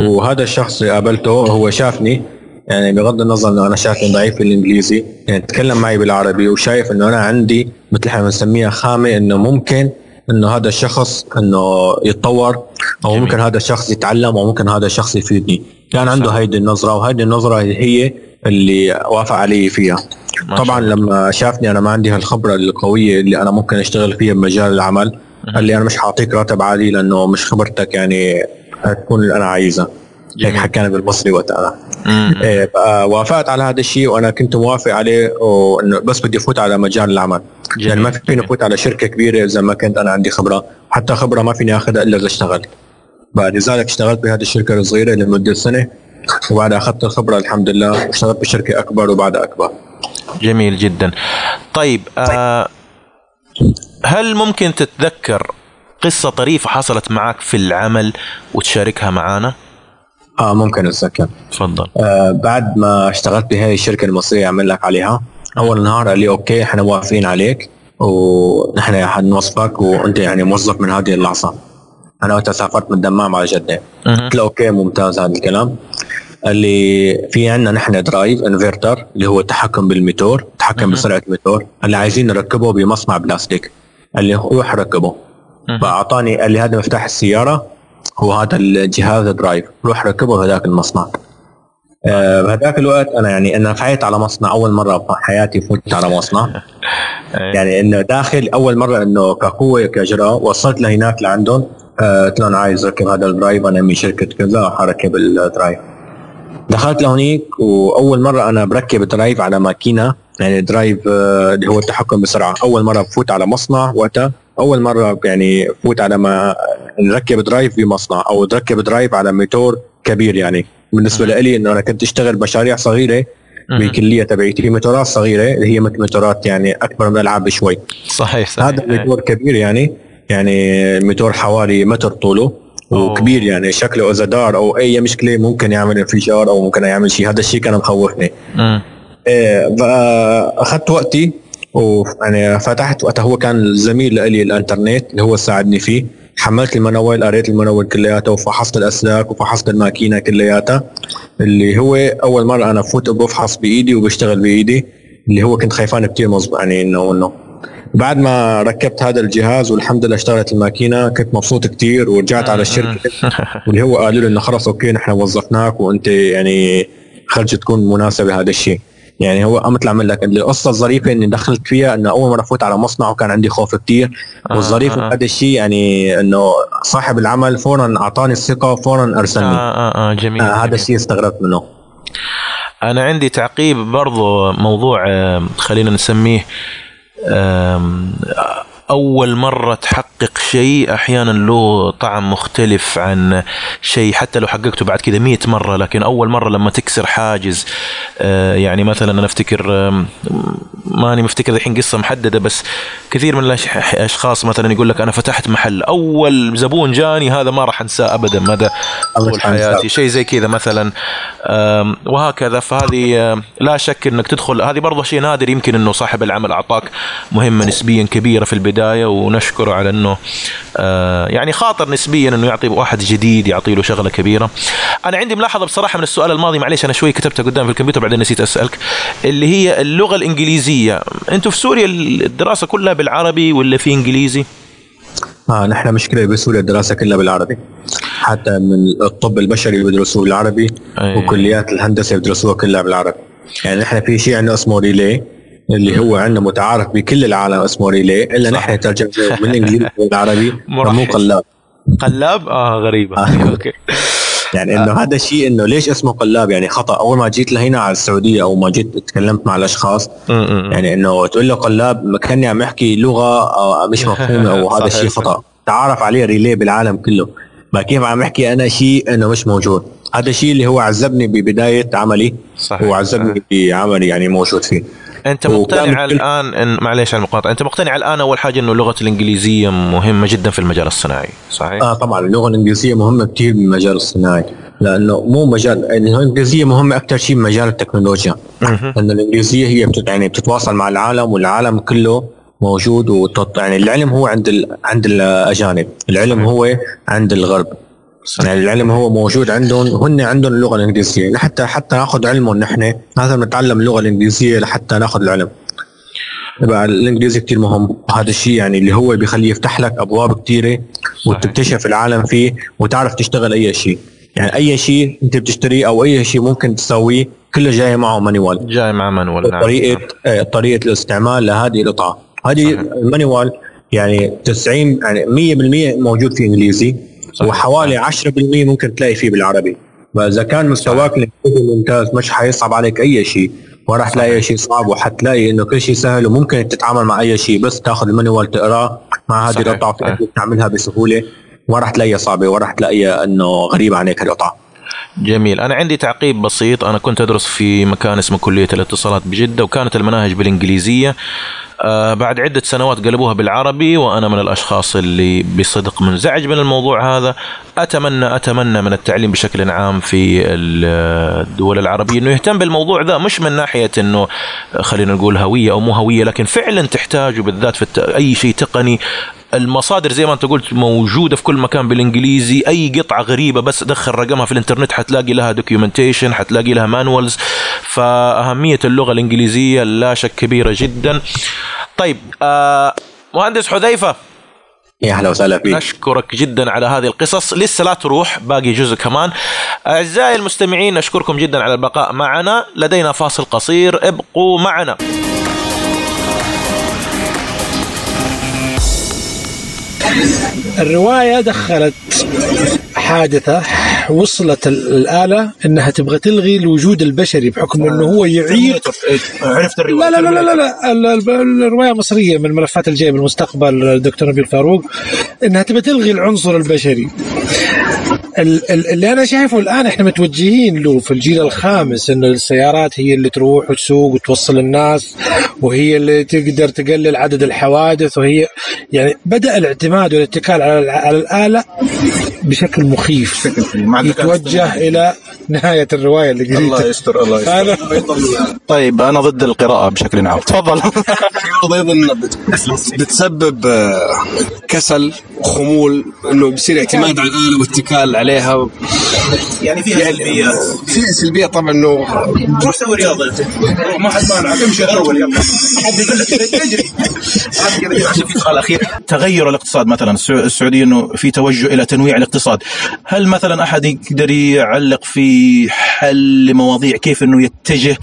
Speaker 2: وهذا الشخص اللي قابلته هو شافني يعني بغض النظر إنه أنا شايفني ضعيف في الإنجليزي يعني تكلم معي بالعربي وشايف إنه أنا عندي مثل إحنا بنسميها خامة إنه ممكن إنه هذا الشخص إنه يتطور أو
Speaker 1: جميل.
Speaker 2: ممكن هذا الشخص يتعلم أو ممكن هذا الشخص يفيدني. كان عنده. هيدي النظرة وهيدي النظرة هي اللي وافق علي فيها. طبعا. لما شافني أنا ما عندي هالخبرة القوية اللي أنا ممكن أشتغل فيها بمجال العمل قال لي أنا مش حاعطيك راتب عالي لأنه مش خبرتك يعني تكون اللي أنا عايزها هيك. حكانا بالمصري وقتها. إيه وافقت على هذا الشيء وأنا كنت موافق عليه وإنه بس بدي أفوت على مجال العمل
Speaker 1: جميل.
Speaker 2: يعني ما فيني. أفوت على شركة كبيرة إذا ما كنت أنا عندي خبرة حتى خبرة ما فيني أخذها إلا إذا اشتغلت بقى لذلك اشتغلت بهذه الشركة الصغيرة لمدة سنة وبعدها أخذت الخبرة الحمد لله واشتغلت بشركة أكبر وبعدها أكبر
Speaker 1: جميل جدا. طيب آه هل ممكن تتذكر قصة طريفة حصلت معك في العمل وتشاركها معنا
Speaker 2: آه ممكن أتذكر.
Speaker 1: تفضل.
Speaker 2: آه بعد ما اشتغلت بهاي الشركة المصرية عمل لك عليها. أول نهار قال لي okay إحنا موافقين عليك ونحن حنوظفك وأنت يعني موظف من هذه اللحظة. أنا وقتها سافرت من دمام على
Speaker 1: جدة.
Speaker 2: قلت له okay ممتاز هذا الكلام. قال لي في عندنا نحن drive inverter اللي هو التحكم بالموتور تحكم. بسرعة الموتور. قال لي عايزين نركبه بمصنع بلاستيك قال لي روح ركبه. فأعطاني قال لي هذا مفتاح السيارة هو هذا الجهاز drive روح ركبه بهذاك المصنع. آه، بهذاك الوقت أنا يعني أنا فايت على مصنع. أول مرة بحياتي فوت على مصنع. يعني إنه داخل أول مرة إنه كقوة كإجراء وصلت لهناك لعندهم. آه، قلت لهم عايز أركب هذا ال drive أنا من شركة كذا حركب ال drive دخلت لهونيك وأول مرة أنا بركب drive على ماكينة يعني drive آه، اللي هو التحكم بسرعة. أول مرة بفوت على مصنع وقتها أول مرة يعني فوت على ما نركب drive بمصنع أو نركب drive على موتور كبير يعني. بالنسبة لي انه أنا كنت أشتغل مشاريع صغيرة بالكليه تبعيتي موتورات صغيرة اللي هي مثل موتورات يعني أكبر من الألعاب بشوي.
Speaker 1: صحيح صحيح.
Speaker 2: هذا الموتور كبير يعني يعني الموتور حوالي متر طوله. وكبير يعني شكله إذا دار أو أي مشكلة ممكن يعمل انفجار أو ممكن يعمل شيء. هذا الشيء كان مخوفني.
Speaker 1: مم.
Speaker 2: إيه أخذت وقتي ويعني فتحت وقتها. هو كان زميل لي الإنترنت اللي هو ساعدني فيه. حملت ال manual قريت ال manual كلياته وفحصت الأسلاك وفحصت الماكينة كلياتها. اللي هو أول مرة أنا فوت بفحص بإيدي وبشتغل بإيدي. اللي هو كنت خايفان كثير مظبوط يعني انه إنه بعد ما ركبت هذا الجهاز والحمد لله اشتغلت الماكينة كنت مبسوط كثير ورجعت على الشركة. واللي هو قالوا لي إنه خلص okay نحن وظفناك وأنت يعني خرجت تكون مناسب لهذا الشيء. يعني هو مثل عمل لك القصة الظريفة إني دخلت فيها إنه أول مرة فوت على مصنع وكان عندي خوف كثير والظريف
Speaker 1: آه.
Speaker 2: هذا الشيء يعني إنه صاحب العمل فورا أعطاني الثقة فورا أرسلني.
Speaker 1: آه آه آه جميل,
Speaker 2: آه هذا. الشيء استغربت منه.
Speaker 1: أنا عندي تعقيب برضو موضوع خلينا نسميه um, أول مرة تحقق شيء أحيانا له طعم مختلف عن شيء حتى لو حققته بعد كذا مئة مرة لكن أول مرة لما تكسر حاجز آه، يعني مثلا أنا أفتكر ماني مفتكر الحين قصة محددة بس كثير من الاشخاص مثلا يقول لك أنا فتحت محل أول زبون جاني هذا ما راح أنساه ابدا مدى طول. حياتي؟ شيء زي كذا مثلا وهكذا. فهذه لا شك إنك تدخل هذه برضه شيء نادر يمكن إنه صاحب العمل أعطاك مهمة نسبيا كبيرة في البداية. ونشكره على أنه آه، يعني خاطر نسبيا أنه يعطي واحد جديد يعطي له شغلة كبيرة. أنا عندي ملاحظة بصراحة من السؤال الماضي معليش أنا شوي كتبتها قدام في الكمبيوتر بعدين نسيت أسألك اللي هي اللغة الإنجليزية، أنتم في سوريا الدراسة كلها بالعربي ولا في إنجليزي؟
Speaker 2: آه نحن مشكلة بسوريا الدراسة كلها بالعربي حتى من الطب البشري بيدرسوه بالعربي
Speaker 1: أي.
Speaker 2: وكليات الهندسة بيدرسوها كلها بالعربي يعني نحن في شيء عندنا اسمه ريلي اللي هو عندنا متعارف بكل العالم اسمه ريلي
Speaker 1: إلا.
Speaker 2: نحن ترجمته من الانجليزي للعربي مو. قلاب
Speaker 1: قلاب؟ آه غريبة
Speaker 2: آه.
Speaker 1: okay
Speaker 2: يعني إنه هذا الشيء إنه ليش اسمه قلاب يعني خطأ أول ما جيت لهنا على السعودية أو ما جيت تكلمت مع
Speaker 1: الأشخاص
Speaker 2: يعني إنه تقول له قلاب كأني عم احكي لغة آه، مش مفهومة أو هذا الشيء. خطأ تعرف عليه relay بالعالم كله ما كيف عم احكي أنا شيء إنه مش موجود هذا الشيء اللي هو عذبني ببداية عملي
Speaker 1: صحيح.
Speaker 2: وعذبني بعملي يعني موجود فيه أنت
Speaker 1: مقتنع الآن إن معليش على المقاطعة. أنت مقتنع الآن أول حاجة إنه اللغة الإنجليزية مهمة جدا في المجال الصناعي صحيح؟
Speaker 2: آه طبعا اللغة الإنجليزية مهمة كثير بالمجال الصناعي لأنه مو مجال يعني الإنجليزية مهمة أكثر شيء بمجال التكنولوجيا.
Speaker 1: مهم.
Speaker 2: لأن الإنجليزية هي بتت يعني بتتواصل مع العالم والعالم كله موجود وتط... يعني العلم هو عند ال... عند الأجانب العلم هو عند الغرب. يعني العلم هو موجود عندهم هن عندهم اللغة الإنجليزية. لحتى حتى ناخذ علمهم نحن لازم نتعلم اللغة الإنجليزية لحتى ناخذ العلم. يبقى الإنجليزي كتير مهم. هذا الشيء يعني اللي هو بيخليه يفتح لك أبواب كثيره وتكتشف العالم فيه وتعرف تشتغل أي شيء. يعني أي شيء أنت بتشتريه أو أي شيء ممكن تسويه كله جاي معه manual
Speaker 1: جاي مع manual نعم.
Speaker 2: طريقة آه، طريقة الاستعمال لهذه القطعة. هذه ال manual يعني 90 يعني 100% موجود في إنجليزي.
Speaker 1: صحيح.
Speaker 2: وحوالي 10% ممكن تلاقي فيه بالعربي. فإذا كان مستواك ممتاز مش حيصعب عليك أي شيء. وراح تلاقي أي شيء صعب وحتلاقي إنه كل شيء سهل وممكن تتعامل مع أي شيء. بس تاخذ ال manual تقراه مع هذه القطعه تعملها بسهولة. وراح تلاقيها صعبة وراح تلاقيها إنه غريبة عليك القطعه
Speaker 1: جميل. أنا عندي تعقيب بسيط. أنا كنت أدرس في مكان اسمه كلية الاتصالات بجدة وكانت المناهج بالإنجليزية. آه بعد عدة سنوات قلبوها بالعربي وأنا من الأشخاص اللي بصدق منزعج من الموضوع هذا أتمنى أتمنى من التعليم بشكل عام في الدول العربية أنه يهتم بالموضوع ذا مش من ناحية أنه خلينا نقول هوية أو مو هوية لكن فعلا تحتاجه بالذات في. أي شيء تقني المصادر زي ما أنت قلت موجودة في كل مكان بالإنجليزي أي قطعة غريبة بس دخل رقمها في الإنترنت حتلاقي لها documentation حتلاقي لها manuals فأهمية اللغة الإنجليزية لا شك كبيرة جدا. طيب آه مهندس حذيفة
Speaker 2: يا أهلا وسهلا فيك.
Speaker 1: نشكرك جدا على هذه القصص. لسه لا تروح باقي جزء كمان. أعزائي المستمعين نشكركم جدا على البقاء معنا. لدينا فاصل قصير ابقوا معنا.
Speaker 6: الرواية دخلت. حادثة
Speaker 7: وصلت ال- الآلة إنها تبغى تلغي الوجود البشري بحكم إنه هو يعيق.
Speaker 3: عرفت
Speaker 7: لا لا لا لا لا, لا. ال- الرواية مصرية من الملفات الجايه بالمستقبل الدكتور نبيل فاروق إنها تبغى تلغي العنصر البشري. ال- ال- اللي أنا شايفه الآن إحنا متوجهين له في الجيل الخامس انه السيارات هي اللي تروح وتسوق وتوصل الناس وهي اللي تقدر تقلل عدد الحوادث وهي يعني بدأ الاعتماد والاتكال على الآلة بشكل مخيف. يتوجه إلى نهاية الرواية اللي قريتها.
Speaker 3: يستر الله
Speaker 7: أنا
Speaker 3: طيب أنا ضد القراءة بشكل عام. تفضل.
Speaker 8: أيضا بت- بتسبب آه، كسل خمول إنه بيصير اعتماد على الآلة واتكال عليها.
Speaker 3: يعني فيها سلبيات.
Speaker 8: في سلبية طبعا إنه
Speaker 3: روح سوي رياضة. ما حد مانع امشي الأول يلا حد يقول لك تجري. عشان في سؤال اخير تغير الاقتصاد. مثلا السع- السعودية إنه في توجه إلى تنويع الاقتصاد. هل مثلا أحد يقدر يعلق في حل لمواضيع كيف إنه يتجه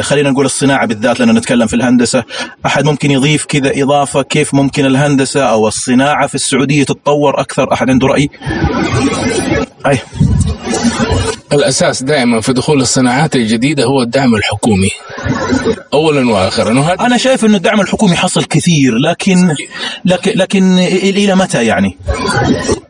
Speaker 3: خلينا نقول الصناعة بالذات لأن نتكلم في الهندسة. أحد ممكن يضيف كذا إضافة كيف ممكن الهندسة أو الصناعة في السعودية تتطور أكثر؟ أحد عنده رأي؟ أي.
Speaker 4: الأساس دائما في دخول الصناعات الجديدة هو الدعم الحكومي. اولا واخرا. وهذا
Speaker 3: أنا شايف إنه الدعم الحكومي حصل كثير لكن لكن لكن إلى متى يعني؟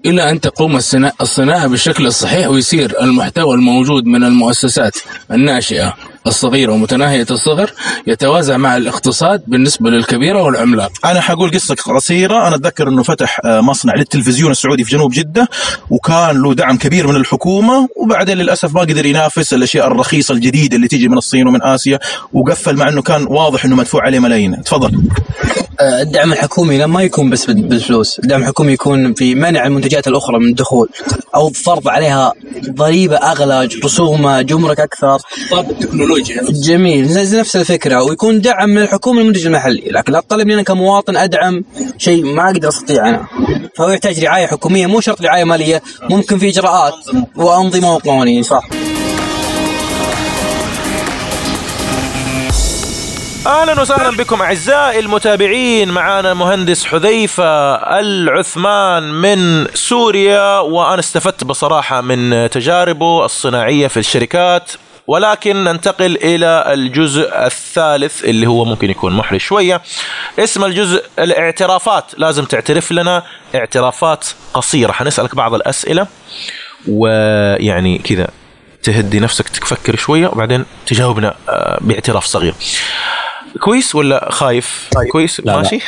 Speaker 4: إلى أن تقوم الصناعه بالشكل الصحيح ويصير المحتوى الموجود من المؤسسات الناشئة. الصغيره ومتناهية الصغر يتوازى مع الاقتصاد بالنسبة للكبيرة والعملاق.
Speaker 3: أنا حقول قصة قصيرة. أنا أتذكر إنه فتح آه، مصنع للتلفزيون السعودي في جنوب جدة وكان له دعم كبير من الحكومة وبعدين للأسف ما قدر ينافس الأشياء الرخيصة الجديدة اللي تيجي من الصين ومن آسيا وقفل مع إنه كان واضح إنه مدفوع عليه ملايين. تفضل.
Speaker 5: الدعم الحكومي لما يكون بس بال- بالفلوس. الدعم الحكومي يكون في منع المنتجات الأخرى من الدخول أو فرض عليها ضريبة أغلى رسوم جمرك أكثر.
Speaker 4: طب التكنولوجيا.
Speaker 5: جميل. نفس الفكرة. ويكون دعم من الحكومة للمنتج المحلي. لكن لا تطلب مني أنا كمواطن أدعم شيء ما أقدر أستطيع أنا. فهو يحتاج رعاية حكومية مو شرط رعاية مالية. ممكن في إجراءات وأنظمة وقوانين صح.
Speaker 1: أهلا وسهلا بكم أعزائي المتابعين. معانا مهندس حذيفة العثمان من سوريا وأنا استفدت بصراحة من تجاربه الصناعية في الشركات. ولكن ننتقل إلى الجزء الثالث اللي هو ممكن يكون محرج شوية. اسم الجزء الاعترافات. لازم تعترف لنا اعترافات قصيرة. حنسألك بعض الأسئلة ويعني كذا تهدي نفسك تفكر شوية وبعدين تجاوبنا آه، باعتراف صغير. كويس ولا خايف؟
Speaker 2: طيب.
Speaker 1: كويس
Speaker 2: لا، لا.
Speaker 1: ماشي.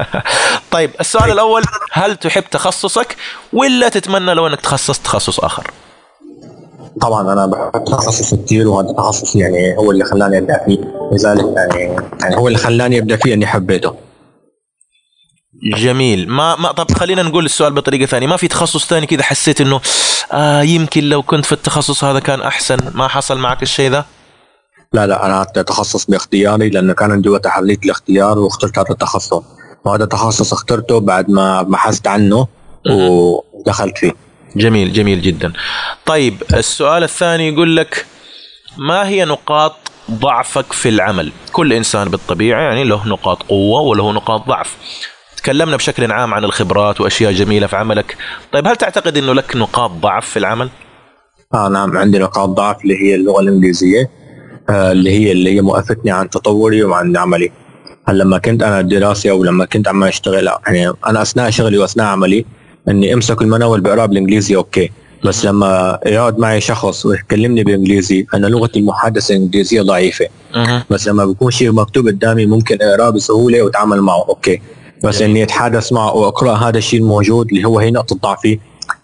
Speaker 1: طيب السؤال الأول هل تحب تخصصك ولا تتمنى لو أنك تخصصت تخصص آخر؟
Speaker 2: طبعا أنا بحب تخصص كثير وهذا التخصص يعني هو اللي خلاني أبدأ فيه. لذلك يعني يعني هو اللي خلاني أبدأ فيه إني حبيته.
Speaker 1: جميل. ما ما طب خلينا نقول السؤال بطريقة ثانية. ما في تخصص ثاني كذا حسيت إنه آه يمكن لو كنت في التخصص هذا كان أحسن؟ ما حصل معك الشيء ذا؟
Speaker 2: لا لا أنا تخصص باختياري لأنه كان عندي وقت حليت الاختيار واخترت هذا التخصص. وهذا التخصص اخترته بعد ما بحثت عنه ودخلت فيه.
Speaker 1: جميل جميل جدا. طيب السؤال الثاني يقول لك ما هي نقاط ضعفك في العمل؟ كل إنسان بالطبيعة يعني له نقاط قوة وله نقاط ضعف. تكلمنا بشكل عام عن الخبرات وأشياء جميلة في عملك. طيب هل تعتقد إنه لك نقاط ضعف في العمل؟
Speaker 2: آه نعم عندي نقاط ضعف اللي هي اللغة الإنجليزية. اللي هي اللي هي موقفتني عن تطوري وعن عملي. هل لما كنت أنا الدراسه أو لما كنت عم أشتغل يعني أنا أثناء شغلي وأثناء عملي إني أمسك ال manual بقرأ بالإنجليزي okay. بس لما يقعد معي شخص ويكلمني بالانجليزي أنا لغتي المحادثة الإنجليزية
Speaker 1: ضعيفة.
Speaker 2: بس لما بيكون شيء مكتوب قدامي ممكن أقرأه بسهولة وأتعامل معه okay. بس إني أتحدث معه واقرا هذا الشيء الموجود اللي هو هي نقطة ضعفي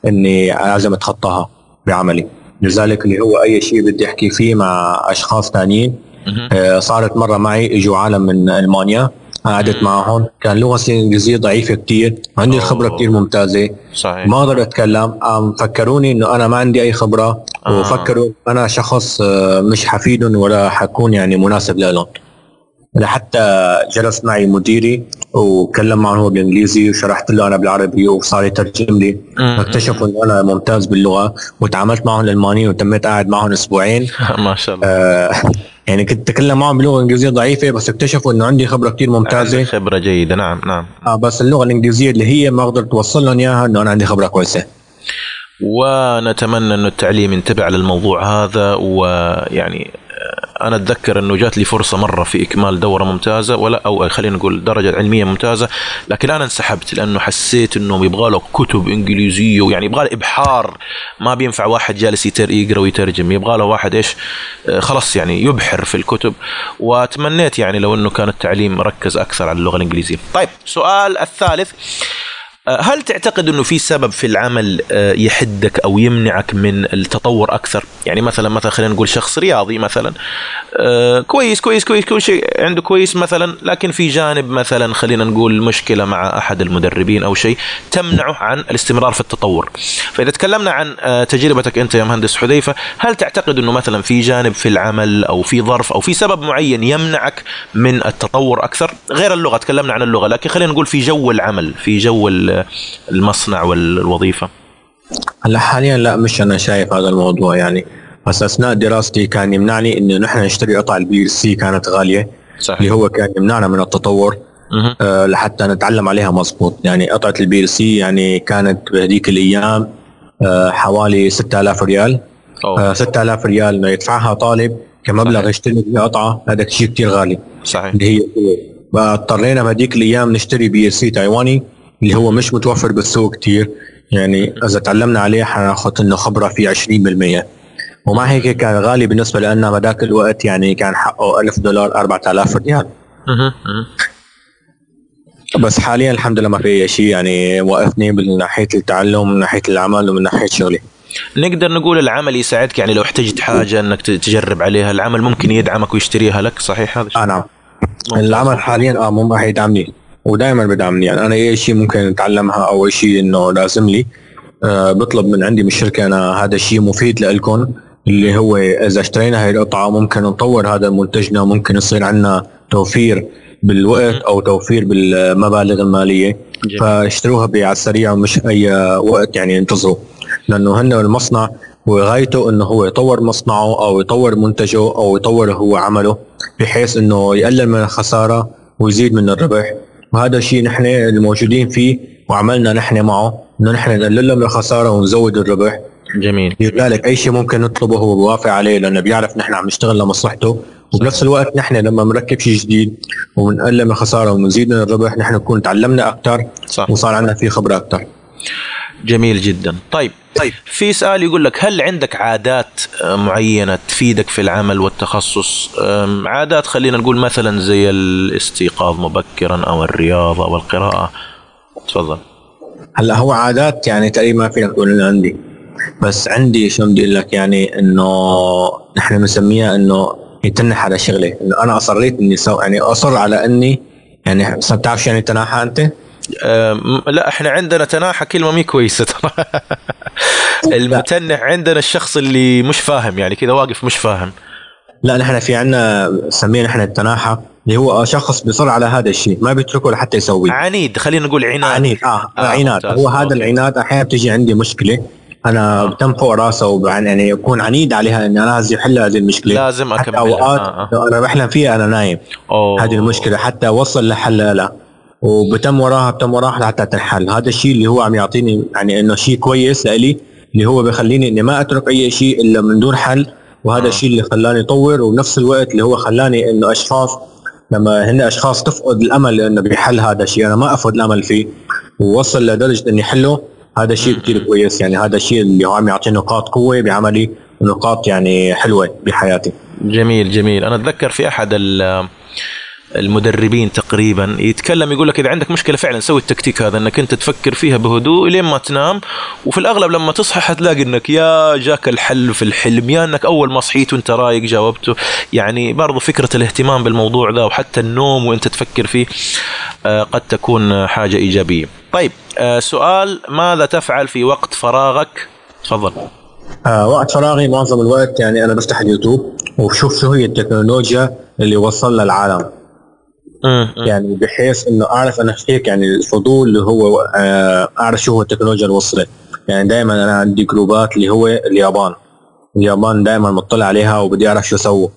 Speaker 2: إني لازم أتخطاها بعملي. لذلك اللي هو أي شيء بدي أحكي فيه مع أشخاص ثانيين. آه، صارت مرة معي إجوا عالم من ألمانيا قعدت معهم كان لغتي الإنجليزية ضعيفة كثير عندي الخبره. كثير ممتازة
Speaker 1: صحيح
Speaker 2: ما أقدر أتكلم عم فكروني إنه أنا ما عندي أي خبرة
Speaker 1: آه.
Speaker 2: وفكروا أنا شخص آه، مش حفيدهم ولا حكون يعني مناسب لهم لحتى جلس معي مديري وكلم معه هو بالانجليزي وشرحت له أنا بالعربي وصار يترجم لي.
Speaker 1: مم.
Speaker 2: اكتشفوا إنه أنا ممتاز باللغة وتعاملت معهم الألماني وتميت قاعد معهم أسبوعين.
Speaker 1: ما شاء الله.
Speaker 2: آه، يعني كنت أتكلم معهم بلغة إنجليزية ضعيفة بس اكتشفوا إنه عندي خبرة كثير
Speaker 1: ممتازة. خبرة جيدة نعم نعم.
Speaker 2: آه بس اللغة الإنجليزية اللي هي ما قدرت توصل لهم إياها إنه أنا عندي خبرة كويسة.
Speaker 1: ونتمنى إنه التعليم ينتبه على الموضوع هذا ويعني أنا أتذكر أنه جات لي فرصة مرة في إكمال دورة ممتازة ولا أو خلينا نقول درجة علمية ممتازة لكن أنا انسحبت لأنه حسيت انه يبغى له كتب إنجليزية ويعني يبغى له إبحار. ما بينفع واحد جالس يتر يقرأ ويترجم يبغى له واحد إيش آه، خلاص يعني يبحر في الكتب. وتمنيت يعني لو إنه كان التعليم ركز أكثر على اللغة الإنجليزية. طيب سؤال الثالث. هل تعتقد إنه في سبب في العمل آه، يحدك أو يمنعك من التطور أكثر؟ يعني مثلا مثلا خلينا نقول شخص رياضي مثلا آه، كويس كويس كويس كل شيء عنده كويس مثلا لكن في جانب مثلا خلينا نقول مشكلة مع أحد المدربين أو شيء تمنعه عن الاستمرار في التطور. فإذا تكلمنا عن آه، تجربتك أنت يا مهندس حذيفة، هل تعتقد إنه مثلا في جانب في العمل أو في ظرف أو في سبب معين يمنعك من التطور أكثر؟ غير اللغة تكلمنا عن اللغة لكن خلينا نقول في جو العمل، في جو المصنع والوظيفة.
Speaker 2: هلا حاليا لا مش أنا شايف هذا الموضوع يعني بس أثناء دراستي كان يمنعني إنه نحن نشتري قطع ال PLC كانت غالية
Speaker 1: صحيح.
Speaker 2: اللي هو كان يمنعنا من التطور. آه لحتى نتعلم عليها مضبوط يعني قطعة ال PLC يعني كانت بهذيك الأيام آه حوالي 6000 ريال
Speaker 1: أوه.
Speaker 2: آه 6000 ريال إنه يدفعها طالب كمبلغ يشتري بها قطعة هذا شيء كثير غالي
Speaker 1: صحيح
Speaker 2: اللي هي فاضطرينا بهذيك الأيام نشتري PLC تايواني اللي هو مش متوفر بالسوق كثير يعني إذا تعلمنا عليه حناخذ إنه خبرة فيه 20% ومع هيك كان غالي بالنسبة لنا بذاك الوقت يعني كان حقه 1000 دولار 4000 ريال. بس حاليا الحمد لله ما في اي شيء يعني وقفني من ناحية التعلم من ناحية العمل ومن ناحية شغلي.
Speaker 1: نقدر نقول العمل يساعدك يعني لو احتجت حاجة إنك تجرب عليها. العمل ممكن يدعمك ويشتريها لك صحيح هذا الشيء؟
Speaker 2: آه نعم. العمل حاليا آه مو راح يدعمني ودائما بدعمني. يعني أنا أي شيء ممكن أتعلمها أو أي شيء إنه لازم لي آه بطلب من عندي من الشركة أنا هذا الشيء مفيد لكم اللي هو إذا اشترينا هاي القطعة ممكن نطور هذا منتجنا ممكن يصير عندنا توفير بالوقت أو توفير بالمبالغ المالية.
Speaker 1: جميل.
Speaker 2: فاشتروها على السريع مش أي وقت يعني ينتظروا. لأنه هن المصنع وغايته إنه هو يطور مصنعه أو يطور منتجه أو يطور هو عمله بحيث إنه يقلل من الخسارة ويزيد من الربح. وهذا الشيء نحن الموجودين فيه وعملنا نحن معه إنه نحن نقلل له من الخساره ونزود الربح.
Speaker 1: جميل.
Speaker 2: لذلك أي شيء ممكن نطلبه هو بوافق عليه لأنه بيعرف نحن عم نشتغل لمصلحته. وبنفس الوقت نحن لما بنركب شيء جديد وبنقلل من الخساره ونزيد من الربح نحن نكون تعلمنا أكثر
Speaker 1: صح.
Speaker 2: وصار عندنا فيه خبرة أكثر
Speaker 1: جميل جدا. طيب طيب. في سؤال يقول لك هل عندك عادات آه، معينة تفيدك في العمل والتخصص؟ عادات خلينا نقول مثلا زي الاستيقاظ مبكرا أو الرياضة أو القراءة. تفضل.
Speaker 2: هلأ هو عادات يعني تقريبا ما فينا نقول انه عندي. بس عندي شو بدي أقول لك يعني إنه نحن بنسميها إنه يتنح على شغله إنه أنا أصريت إني سو يعني أصر على إني يعني بتعرف شو يعني تناحى أنت؟
Speaker 1: آم، لا إحنا عندنا تناحى كلمه مي كويسة. ترى المتنح عندنا الشخص اللي مش فاهم يعني كذا واقف مش فاهم.
Speaker 2: لا نحن في عنا سميه نحن التناحى اللي هو شخص بيصر على هذا الشيء ما بيتركه لحتى يسويه.
Speaker 1: عنيد خلينا نقول عناد.
Speaker 2: عنيد آه,
Speaker 1: آه،
Speaker 2: آه عناد. هو هذا. العناد أحيانا بتجي عندي مشكلة أنا بتم فوق راسه وبعن- يعني أكون عنيد عليها اني أنا لازم أحل هذه المشكلة.
Speaker 1: لازم
Speaker 2: حتى
Speaker 1: اكملها
Speaker 2: أوقات
Speaker 1: آه، آه.
Speaker 2: لو أنا بحلم فيها أنا نايم.
Speaker 1: أوه.
Speaker 2: هذه المشكلة حتى أوصل لحل لها وبتم وراها بتم وراها حتى تنحل. هذا الشيء اللي هو عم يعطيني يعني إنه شيء كويس لإلي اللي هو بخليني إني ما أترك أي شيء إلا من دون حل. وهذا
Speaker 1: آه.
Speaker 2: الشيء اللي خلاني أطور وبنفس الوقت اللي هو خلاني إنه أشخاص لما هن أشخاص تفقد الأمل إنه بحل هذا الشيء. أنا ما أفقد الأمل فيه ووصل لدرجة إني حله. هذا شيء كثير كويس. يعني هذا الشيء اللي هو عم يعطيني نقاط قوة بعملي ونقاط يعني حلوة بحياتي.
Speaker 1: جميل جميل. أنا أتذكر في أحد ال- المدربين تقريبا يتكلم يقول لك إذا عندك مشكلة فعلا سوي التكتيك هذا إنك أنت تفكر فيها بهدوء لين ما تنام وفي الأغلب لما تصحى حتلاقي إنك يا جاك الحل في الحلم يا إنك أول ما صحيت وأنت رايق جاوبته يعني برضو فكرة الاهتمام بالموضوع ذا وحتى النوم وأنت تفكر فيه آه، قد تكون حاجة إيجابية. طيب آه، سؤال ماذا تفعل في وقت فراغك؟ تفضل.
Speaker 2: آه وقت فراغي معظم الوقت يعني أنا بفتح اليوتيوب وبشوف شو هي التكنولوجيا اللي وصل للعالم
Speaker 1: مم، مم.
Speaker 2: يعني بحيث إنه أعرف أنا هيك يعني الفضول اللي هو آه أعرف شو هو التكنولوجيا اللي وصلت يعني دائما أنا عندي جروبات اللي هو اليابان. اليابان دائما مطلع عليها وبدي أعرف شو سووا.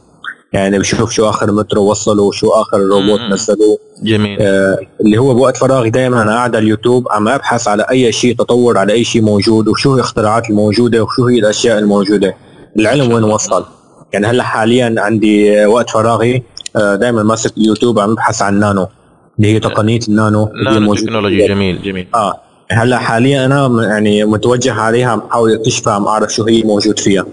Speaker 2: يعني بشوف شو آخر مترو وصلوا وشو آخر روبوت
Speaker 1: مم.
Speaker 2: نزلوا
Speaker 1: جميل.
Speaker 2: آه، اللي هو بوقت فراغي دائما أنا قاعد على اليوتيوب عم أبحث على أي شيء تطور على أي شيء موجود وشو هي الاختراعات الموجودة وشو هي الأشياء الموجودة. العلم وين وصل؟ يعني هلأ حاليا عندي آه، وقت فراغي دائما ماسك اليوتيوب عم ببحث عن نانو اللي هي تقنية النانو اللي
Speaker 1: نانو تكنولوجي جميل جميل.
Speaker 2: آه هلأ حاليا أنا يعني متوجه عليها عم بحاول أكتشفها عم أعرف شو هي موجود فيها.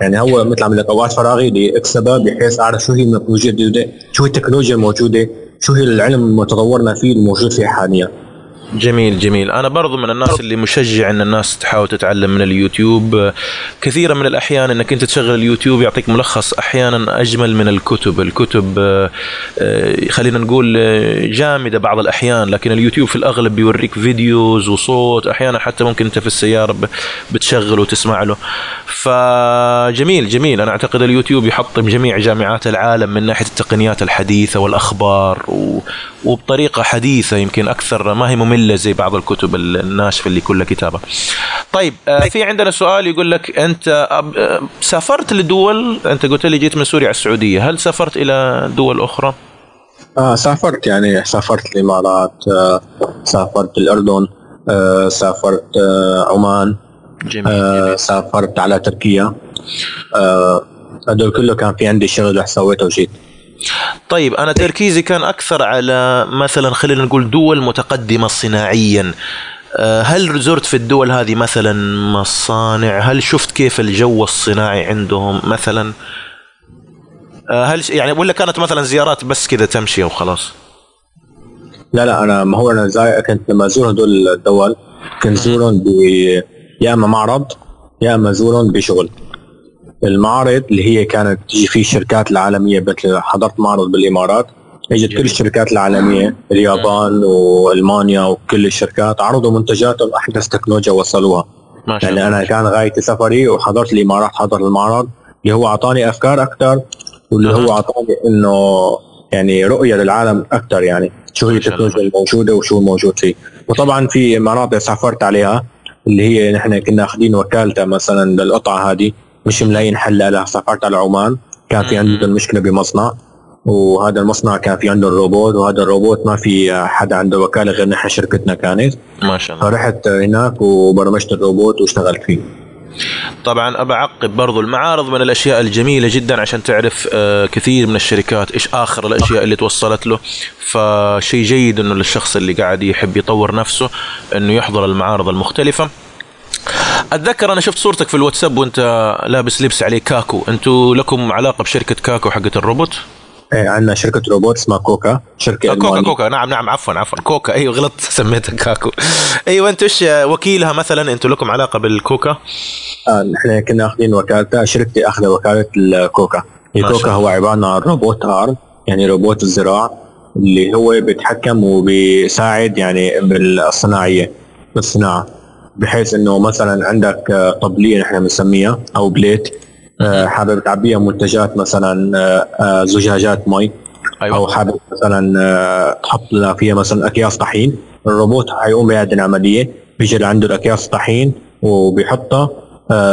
Speaker 2: يعني هو مثل عم قلك اوقات فراغي بدي اكسبها بحيث أعرف شو هي موجودة شو هي التكنولوجيا الموجودة شو هي العلم اللي تطورنا فيه الموجود فيه حاليا.
Speaker 1: جميل جميل. أنا برضو من الناس اللي مشجع إن الناس تحاول تتعلم من اليوتيوب. كثيرا من الأحيان إنك أنت تشغل اليوتيوب يعطيك ملخص أحيانا أجمل من الكتب. الكتب آه، آه، خلينا نقول آه، جامدة بعض الأحيان لكن اليوتيوب في الأغلب بيوريك videos وصوت. أحيانا حتى ممكن أنت في السيارة بتشغل وتسمع له. فجميل جميل. أنا أعتقد اليوتيوب يحطم جميع جامعات العالم من ناحية التقنيات الحديثة والأخبار. وبطريقة حديثة يمكن أكثر ما هي مملة زي بعض الكتب الناشفة اللي كلها كتابة. طيب آه، في عندنا سؤال يقول لك أنت آه، سافرت لدول أنت قلت لي جيت من سوريا على السعودية، هل سافرت إلى دول أخرى؟
Speaker 2: آه سافرت يعني سافرت الإمارات آه سافرت الأردن آه سافرت آه عمان
Speaker 1: جميل,
Speaker 2: آه
Speaker 1: جميل.
Speaker 2: سافرت على تركيا آه هدول كله كان في عندي شغل رح سويته وجيت
Speaker 1: طيب أنا تركيزي كان أكثر على مثلا خلينا نقول دول متقدمة صناعيا. آه، هل زرت في الدول هذه مثلا مصانع؟ هل شفت كيف الجو الصناعي عندهم مثلا؟ آه، هل يعني ولا كانت مثلا زيارات بس كذا تمشي وخلاص؟
Speaker 2: لا لا أنا ما هو أنا زي كنت لما ازور هدول الدول كنت زورهم ب يا إما معرض يا إما زورهم بشغل. المعارض اللي هي كانت تجي فيه الشركات العالمية مثل حضرت معرض بالإمارات. إجت كل الشركات العالمية اليابان والمانيا وكل الشركات عرضوا منتجاتهم احدث تكنولوجيا وصلوها.
Speaker 1: ما شاء
Speaker 2: يعني أنا كان غايتي سفري وحضرت الإمارات حضر المعرض اللي هو أعطاني أفكار أكثر واللي هو أعطاني إنه يعني رؤية للعالم أكثر يعني شو هي. التكنولوجيا الموجودة وشو الموجود فيه. وطبعا في مناطق سافرت عليها اللي هي نحن كنا أخذين وكالتها مثلا للقطعه هذه. مش ملاقيين حل لها سافرت على عمان كان في. عندهم مشكلة بمصنع وهذا المصنع كان في عنده الروبوت وهذا الروبوت ما في حدا عنده وكالة غير نحن شركتنا كانت.
Speaker 1: ما شاء الله.
Speaker 2: فرحت هناك وبرمجت الروبوت واشتغلت فيه.
Speaker 1: طبعا ابى اعقب برضو المعارض من الأشياء الجميلة جدا عشان تعرف آه، كثير من الشركات إيش آخر الأشياء اللي توصلت له. فشيء جيد إنه للشخص اللي قاعد يحب يطور نفسه إنه يحضر المعارض المختلفة. أتذكر أنا شفت صورتك في الواتساب وأنت لابس لبس عليه كاكو. أنتوا لكم علاقة بشركة كاكو حقت الروبوت؟
Speaker 2: إيه عندنا شركة روبوت اسمها كوكا شركة
Speaker 1: آه، كوكا. كوكا. نعم نعم عفوا عفوا. كوكا أيوه غلطت سميتها كاكو. أيوه أنتوا إيش وكيلها مثلا؟ أنتوا لكم علاقة بال KUKA؟
Speaker 2: آه نحن كنا أخذين وكالتها. شركتي اخذ وكالة
Speaker 1: ال KUKA.
Speaker 2: ال
Speaker 1: KUKA.
Speaker 2: هو عبارة عن robot arm يعني روبوت الذراع اللي هو بيتحكم وبيساعد يعني بالصناعية بالصناعة. بحيث إنه مثلا عندك آه، طبليه نحن بنسميها أو pallet آه، حابب تعبيها منتجات مثلا آه، زجاجات مي
Speaker 1: أيوه.
Speaker 2: أو حابب مثلا تحط لها فيها مثلا أكياس طحين. الروبوت حيقوم بهذه العملية بيجي لعنده الأكياس طحين وبيحطها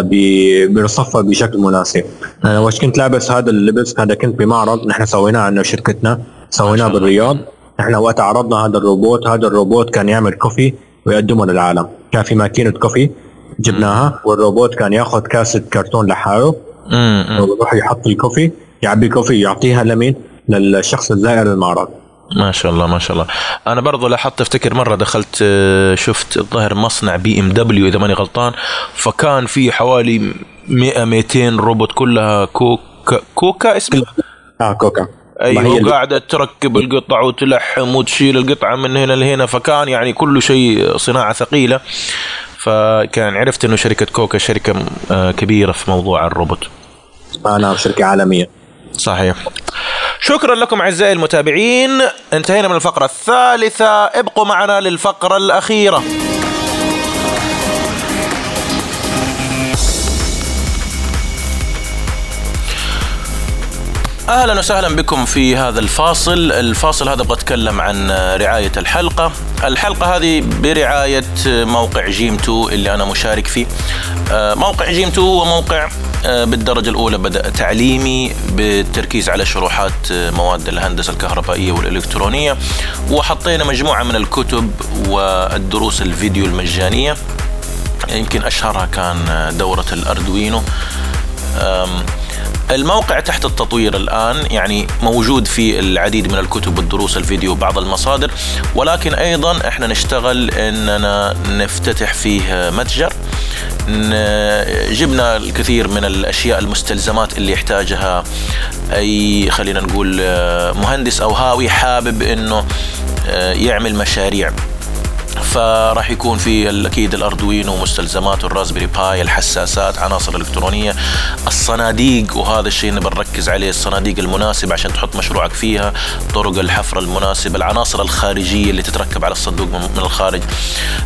Speaker 2: بي- بيرصفها بشكل مناسب. أنا وقت كنت لابس هذا اللبس؟ هذا كنت بمعرض نحن سويناه عندنا شركتنا سويناه. بالرياض. نحن وقت عرضنا هذا الروبوت هذا الروبوت كان يعمل coffee ويقدمه للعالم. كان في ماكينة coffee جبناها والروبوت كان ياخذ كاسة كرتون لحاله. ويروح يحط ال coffee يعبي coffee يعطيها لمين؟ للشخص الزائر المعرض.
Speaker 1: ما شاء الله ما شاء الله. أنا برضو لاحظت أفتكر مرة دخلت آه، شفت الظاهر مصنع BMW إذا ماني غلطان فكان في حوالي 100 200 روبوت كلها KUKA KUKA اسمه
Speaker 2: آه KUKA.
Speaker 1: أيوه
Speaker 2: اللي-
Speaker 1: وقاعده تركب القطع وتلحم وتشيل القطعة من هنا لهنا فكان يعني كله شيء صناعة ثقيلة. فكان عرفت إنه شركة KUKA شركة آه، كبيرة في موضوع الروبوت.
Speaker 2: آه نعم شركة عالمية.
Speaker 1: صحيح. شكرا لكم أعزائي المتابعين. انتهينا من الفقرة الثالثة. ابقوا معنا للفقرة الأخيرة. أهلا وسهلا بكم في هذا الفاصل، الفاصل هذا أبغى أتكلم عن رعاية الحلقة، الحلقة هذه برعاية موقع جيم 2 اللي أنا مشارك فيه. آه، موقع جيم 2 هو موقع آه، بالدرجة الأولى بدأ تعليمي بالتركيز على شروحات آه، مواد الهندسة الكهربائية والإلكترونية. وحطينا مجموعة من الكتب والدروس الفيديو المجانية. يمكن أشهرها كان دورة الأردوينو. الموقع تحت التطوير الآن يعني موجود فيه العديد من الكتب والدروس الفيديو وبعض المصادر ولكن أيضا إحنا نشتغل أننا نفتتح فيه متجر. جبنا الكثير من الأشياء المستلزمات اللي يحتاجها أي خلينا نقول مهندس أو هاوي حابب أنه آه، يعمل مشاريع. فراح يكون في أكيد ال Arduino مستلزمات ال Raspberry Pi الحساسات عناصر إلكترونية الصناديق وهذا الشيء نبي نركز عليه الصناديق المناسبة عشان تحط مشروعك فيها طرق الحفر المناسبة العناصر الخارجية اللي تتركب على الصندوق من الخارج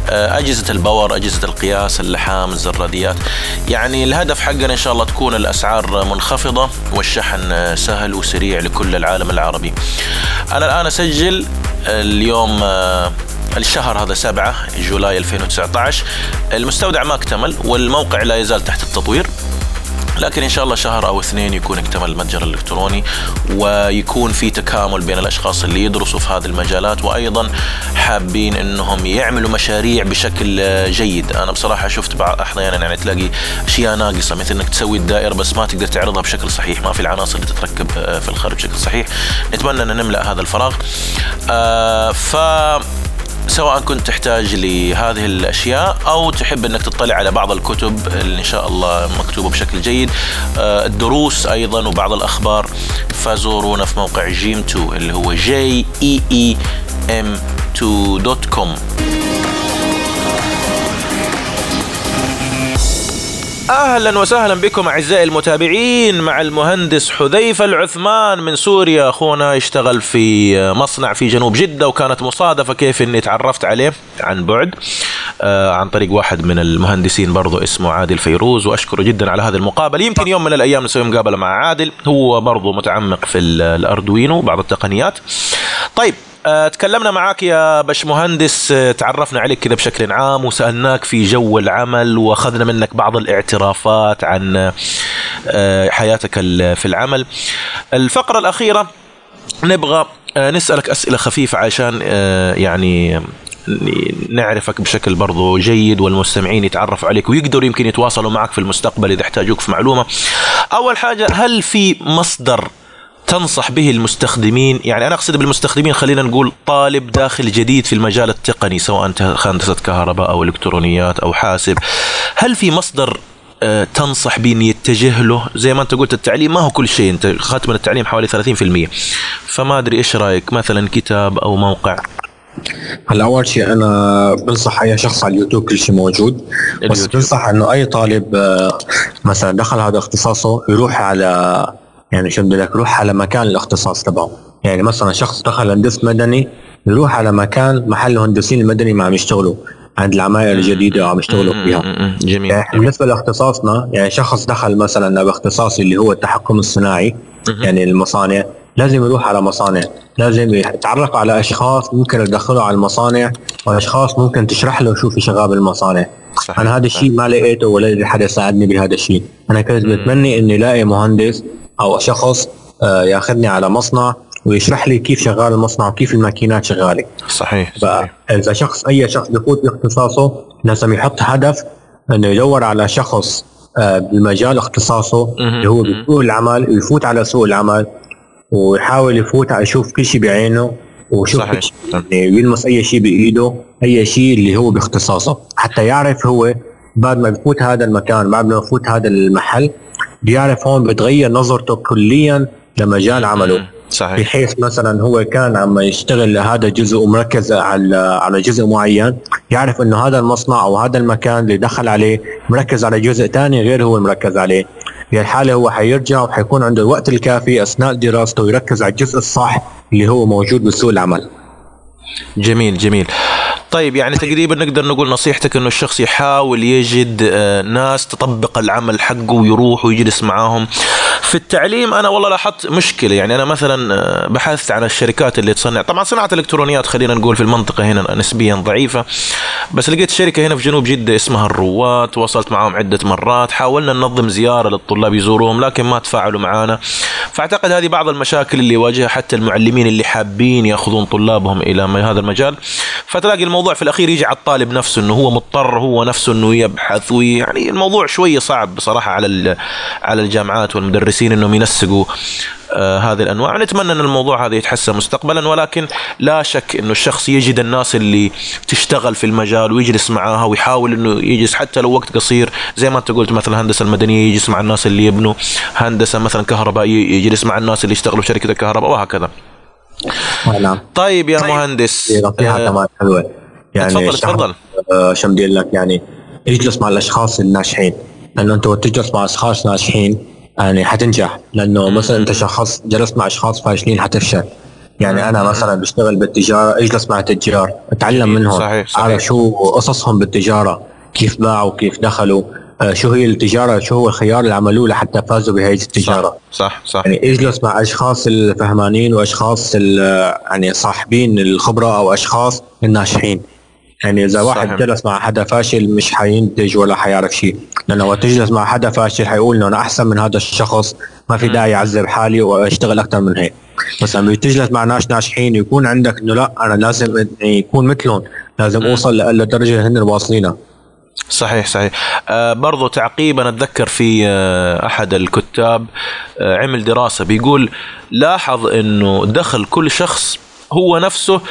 Speaker 1: آه، أجهزة ال power أجهزة القياس اللحام الزراديات. يعني الهدف حقنا إن شاء الله تكون الأسعار منخفضة والشحن آه، سهل وسريع لكل العالم العربي. أنا الآن أسجل اليوم آه، الشهر هذا 7 July 2019 المستودع ما اكتمل والموقع لا يزال تحت التطوير. لكن إن شاء الله شهر أو اثنين يكون اكتمل المتجر الإلكتروني ويكون في تكامل بين الأشخاص اللي يدرسوا في هذه المجالات وأيضا حابين إنهم يعملوا مشاريع بشكل جيد. أنا بصراحة شفت بعض أحيانا يعني تلاقي أشياء ناقصة مثل إنك تسوي الدائرة بس ما تقدر تعرضها بشكل صحيح ما في العناصر اللي تتركب آه، في الخارج بشكل صحيح. نتمنى أن نملأ هذا الفراغ. آه، ف سواء كنت تحتاج لهذه الأشياء أو تحب أنك تطلع على بعض الكتب اللي إن شاء الله مكتوبة بشكل جيد. آه، الدروس أيضا وبعض الأخبار. فزورونا في موقع جيم 2 اللي هو j e e m 2 dot com أهلا وسهلا بكم أعزائي المتابعين مع المهندس حذيفة العثمان من سوريا. أخونا يشتغل في مصنع في جنوب جدة وكانت مصادفة كيف إني تعرفت عليه عن بعد آه، عن طريق واحد من المهندسين برضو اسمه عادل فيروز وأشكره جدا على هذه المقابلة. يمكن يوم من الأيام نسوي مقابلة مع عادل هو برضو متعمق في ال- ال Arduino وبعض التقنيات. طيب آه، تكلمنا معاك يا باشمهندس آه، تعرفنا عليك كذا بشكل عام وسألناك في جو العمل وأخذنا منك بعض الاعترافات عن آه، حياتك في العمل. الفقرة الأخيرة نبغى نسألك أسئلة خفيفة عشان يعني نعرفك بشكل برضو جيد والمستمعين يتعرفوا عليك ويقدروا يمكن يتواصلوا معك في المستقبل إذا احتاجوك في معلومة. أول حاجة هل في مصدر تنصح به المستخدمين يعني أنا أقصد بالمستخدمين خلينا نقول طالب داخل جديد في المجال التقني سواء أنت هندسة كهرباء أو إلكترونيات أو حاسب. هل في مصدر آه، تنصح به إن يتجه له؟ زي ما أنت قلت التعليم ما هو كل شيء أنت اخذت من التعليم حوالي 30% فما أدري إيش رأيك؟ مثلا كتاب أو موقع.
Speaker 2: هلا أول شيء أنا بنصح أي شخص على اليوتيوب كل شيء موجود. بس
Speaker 1: اليوتيوب.
Speaker 2: بنصح إنه أي طالب آه، مثلا دخل هذا اختصاصه يروح على يعني شو بدي لك يروح على مكان الاختصاص تبعه يعني مثلا شخص دخل هندسة مدني يروح على مكان محل الهندسين المدني ما عم يشتغلوا عند العماير الجديدة وعم يشتغلوا فيها.
Speaker 1: جميل.
Speaker 2: يعني بالنسبة لاختصاصنا يعني شخص دخل مثلا باختصاصي اللي هو التحكم الصناعي. يعني المصانع لازم يروح على مصانع. لازم يتعرف على أشخاص ممكن تدخله على المصانع وأشخاص ممكن تشرح له شو في شغال بالمصانع
Speaker 1: صحيح.
Speaker 2: أنا هذا الشيء ما لقيته ولا حدا ساعدني بهذا الشيء. أنا كنت بتمنى إني ألاقي مهندس أو شخص آه، ياخذني على مصنع ويشرح لي كيف شغال المصنع وكيف الماكينات شغالة
Speaker 1: صحيح
Speaker 2: فاذا شخص أي شخص بفوت باختصاصه لازم يحط هدف إنه يدور على شخص آه، بالمجال اختصاصه. اللي هو بسوق العمل ويفوت على سوق العمل ويحاول يفوت على يشوف كل شيء بعينه ويشوف
Speaker 1: صحيح.
Speaker 2: يعني يلمس أي شيء بإيده أي شيء اللي هو باختصاصه حتى يعرف هو بعد ما بفوت هذا المكان بعد ما بفوت هذا المحل بيعرف هون بتغير نظرته كليا لمجال عمله.
Speaker 1: صحيح.
Speaker 2: بحيث مثلا هو كان عم يشتغل هذا الجزء ومركز على على جزء معين يعرف إنه هذا المصنع أو هذا المكان اللي دخل عليه مركز على جزء ثاني غير هو مركز عليه. في الحاله هو حيرجع وحيكون عنده الوقت الكافي أثناء دراسته ويركز على الجزء الصح اللي هو موجود بسوق العمل.
Speaker 1: جميل جميل. طيب يعني تقريبا نقدر نقول نصيحتك إنه الشخص يحاول يجد آه، ناس تطبق العمل حقه ويروح ويجلس معاهم. في التعليم أنا والله لاحظت مشكلة. يعني أنا مثلا آه، بحثت عن الشركات اللي تصنع. طبعا صناعة الالكترونيات خلينا نقول في المنطقة هنا نسبيا ضعيفة. بس لقيت شركة هنا في جنوب جدة اسمها الرواد. تواصلت معهم عدة مرات. حاولنا ننظم زيارة للطلاب يزوروهم لكن ما تفاعلوا معنا فأعتقد هذه بعض المشاكل اللي يواجهها حتى المعلمين اللي حابين يأخذون طلابهم إلى هذا المجال. فتلاقي الموضوع في الأخير يجي على الطالب نفسه إنه هو مضطر هو نفسه إنه يبحث ويعني الموضوع شوية صعب بصراحة على على الجامعات والمدرسين. إنهم ينسقوا آه هذه الأنواع. نتمنى أن الموضوع هذا يتحسن مستقبلا ولكن لا شك إنه الشخص يجد الناس اللي تشتغل في المجال ويجلس معاها ويحاول إنه يجلس حتى لو وقت قصير. زي ما أنت قلت مثلا الهندسة المدنية يجلس مع الناس اللي يبنوا هندسة مثلا كهربائية يجلس مع الناس اللي يشتغلوا في شركة الكهرباء وهكذا.
Speaker 2: نعم.
Speaker 1: طيب يا مهندس
Speaker 2: في نصيحه
Speaker 1: آه،
Speaker 2: كمان حلوة. يعني
Speaker 1: تفضل تفضل.
Speaker 2: آه، شو بدي أقول لك يعني اجلس مع الأشخاص الناجحين. لأنه أنت تجلس مع أشخاص ناجحين يعني حتنجح. لأنه مثلا أنت شخص جلست مع أشخاص فاشلين حتفشل. يعني أنا مثلا بشتغل بالتجارة اجلس مع تجار أتعلم منهم
Speaker 1: صحيح، صحيح.
Speaker 2: أعرف شو قصصهم بالتجارة كيف باعوا كيف دخلوا آه، شو هي التجارة شو هو الخيار اللي عملوه لحتى فازوا بهي التجارة.
Speaker 1: صح صح.
Speaker 2: يعني اجلس مع أشخاص الفهمانين وأشخاص يعني صاحبين الخبرة أو أشخاص الناجحين. يعني إذا واحد
Speaker 1: صحيح.
Speaker 2: جلس مع حدا فاشل مش حينتج ولا حيعرف شيء. لأنه وقت تجلس مع حدا فاشل حيقول إنه أنا أحسن من هذا الشخص ما في داعي اعذب حالي وأشتغل أكثر من هيك. بس لما تجلس مع ناس ناجحين يكون عندك إنه لا أنا لازم يكون مثلهم لازم أوصل للدرجه هن واصلينها
Speaker 1: صحيح صحيح. آه برضو تعقيب أنا أتذكر في آه أحد الكتاب آه عمل دراسة بيقول لاحظ إنه دخل كل شخص هو نفسه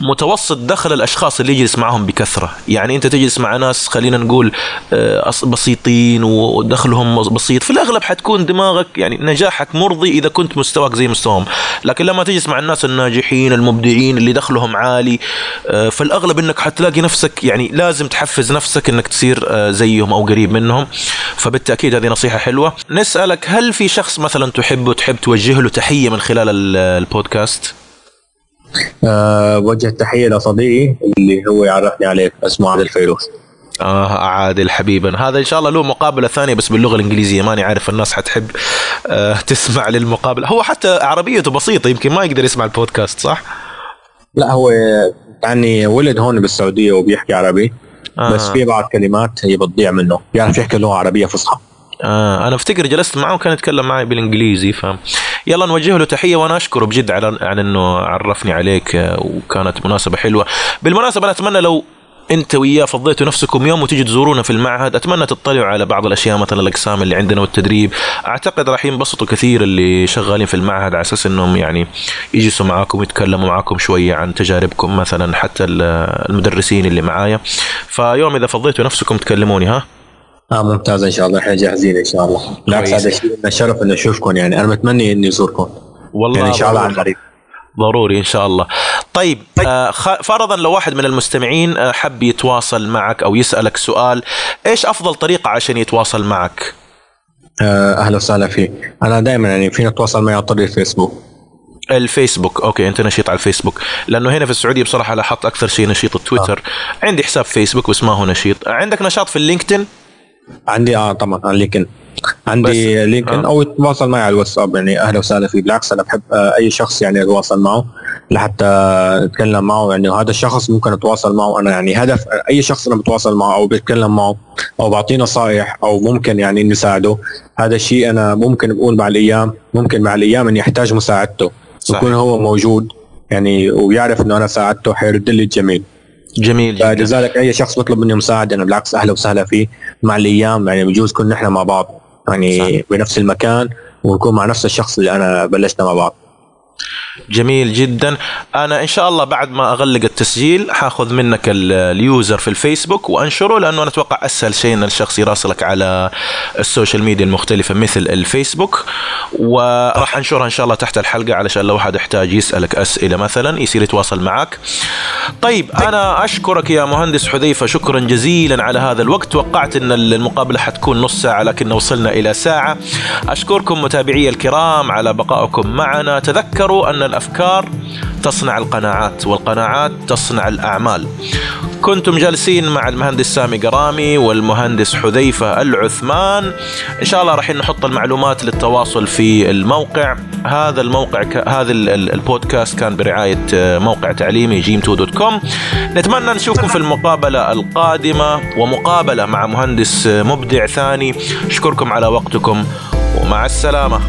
Speaker 1: متوسط دخل الأشخاص اللي يجلس معهم بكثرة. يعني أنت تجلس مع ناس خلينا نقول آه، بسيطين ودخلهم بسيط. في الأغلب حتكون دماغك يعني نجاحك مرضي إذا كنت مستواك زي مستواهم. لكن لما تجلس مع الناس الناجحين المبدعين اللي دخلهم عالي آه، في الأغلب إنك حتلاقي نفسك يعني لازم تحفز نفسك إنك تصير آه، زيهم أو قريب منهم. فبالتأكيد هذه نصيحة حلوة. نسألك هل في شخص مثلا تحبه تحب توجه له تحية من خلال ال- البودكاست؟
Speaker 2: أه وجه تحيه لصديقي اللي هو يعرفني عليه اسمه عادل فيروز.
Speaker 1: آه عادل حبيبا. هذا إن شاء الله له مقابلة ثانية بس باللغة الإنجليزية. ماني عارف الناس حتحب آه تسمع للمقابلة. هو حتى عربيته بسيطة يمكن ما يقدر يسمع البودكاست صح؟
Speaker 2: لا هو يعني ولد هون بالسعودية وبيحكي عربي
Speaker 1: آه.
Speaker 2: بس في بعض كلمات هي بتضيع منه. بيعرف يحكي لغه عربيه فصحى.
Speaker 1: آه أنا أفتكر جلست معه وكان يتكلم معي بالإنجليزي ف يلا نوجه له تحية وأنا اشكره بجد على على إنه عرفني عليك آه، وكانت مناسبة حلوة. بالمناسبة أنا أتمنى لو أنت وياه فضيتوا نفسكم يوم وتيجي تزورونا في المعهد أتمنى تطلعوا على بعض الأشياء مثلا الأقسام اللي عندنا والتدريب. أعتقد راح ينبسطوا كثير اللي شغالين في المعهد على أساس إنهم يعني يجلسوا معاكم ويتكلموا معاكم شوية عن تجاربكم مثلا حتى ال- المدرسين اللي معايا. فيوم إذا فضيتوا نفسكم تكلموني ها؟
Speaker 2: آه ممتاز إن شاء الله. إحنا جاهزين إن شاء الله. بالعكس. هذا الشيء لنا شرف اني اشوفكم يعني. أنا متمني إني أزوركم.
Speaker 1: والله
Speaker 2: يعني إن شاء الله عن. قريب.
Speaker 1: ضروري إن شاء الله. طيب آه خ- فرضا لو واحد من المستمعين آه حب يتواصل معك أو يسألك سؤال إيش أفضل طريقة عشان يتواصل معك؟
Speaker 2: آه أهلا وسهلا فيك. أنا دائما يعني فينا تتواصل معي عن طريق الفيسبوك.
Speaker 1: الفيسبوك. okay أنت نشيط على الفيسبوك. لأنه هنا في السعودية بصراحة لاحظت أكثر شيء نشيط التويتر آه. عندي حساب فيسبوك بس ما هو نشيط. عندك نشاط في ال LinkedIn؟
Speaker 2: عندي آه طبعا على LinkedIn. عندي
Speaker 1: بس-
Speaker 2: LinkedIn.
Speaker 1: آه.
Speaker 2: أو يتواصل معي على الواتساب يعني أهلا وسهلا فيه بالعكس أنا بحب آه أي شخص يعني أتواصل معه لحتى أتكلم معه. يعني هذا الشخص ممكن أتواصل معه. أنا يعني هدف أي شخص أنا بتواصل معه أو بتكلم معه أو بعطيه نصائح أو ممكن يعني إني أساعده هذا الشيء أنا ممكن بقول مع الأيام ممكن مع الأيام إني أحتاج مساعدته
Speaker 1: صح.
Speaker 2: يكون هو موجود يعني ويعرف إنه أنا ساعدته. حيرد لي الجميل.
Speaker 1: جميل جدا.
Speaker 2: فلذلك أي شخص بيطلب مني مساعدة أنا بالعكس أهلا وسهلا فيه. مع الأيام يعني بجوز كنا نحن مع بعض يعني
Speaker 1: صح.
Speaker 2: بنفس المكان ونكون مع نفس الشخص اللي أنا بلشنا مع بعض.
Speaker 1: جميل جدا. أنا إن شاء الله بعد ما أغلق التسجيل حأخذ منك ال- ال user في الفيسبوك وأنشره لأنه أنا أتوقع أسهل شيء إن الشخص يراسلك على ال social media المختلفة مثل الفيسبوك. وراح أنشرها إن شاء الله تحت الحلقة علشان لو حد يحتاج يسألك أسئلة مثلا يصير يتواصل معك. طيب أنا أشكرك يا مهندس حذيفة شكرا جزيلا على هذا الوقت. توقعت إن المقابلة حتكون نص ساعة لكن وصلنا إلى ساعة. أشكركم متابعي الكرام على بقائكم معنا. تذكروا أن الأفكار تصنع القناعات والقناعات تصنع الأعمال. كنتم جالسين مع المهندس سامي قرامي والمهندس حذيفة العثمان. إن شاء الله راح نحط المعلومات للتواصل في الموقع. هذا الموقع ك... هذا ال- ال- البودكاست كان برعاية آه، موقع تعليمي جيم 2 dot com. نتمنى نشوفكم في المقابلة القادمة ومقابلة مع مهندس آه، مبدع ثاني. أشكركم على وقتكم ومع السلامة.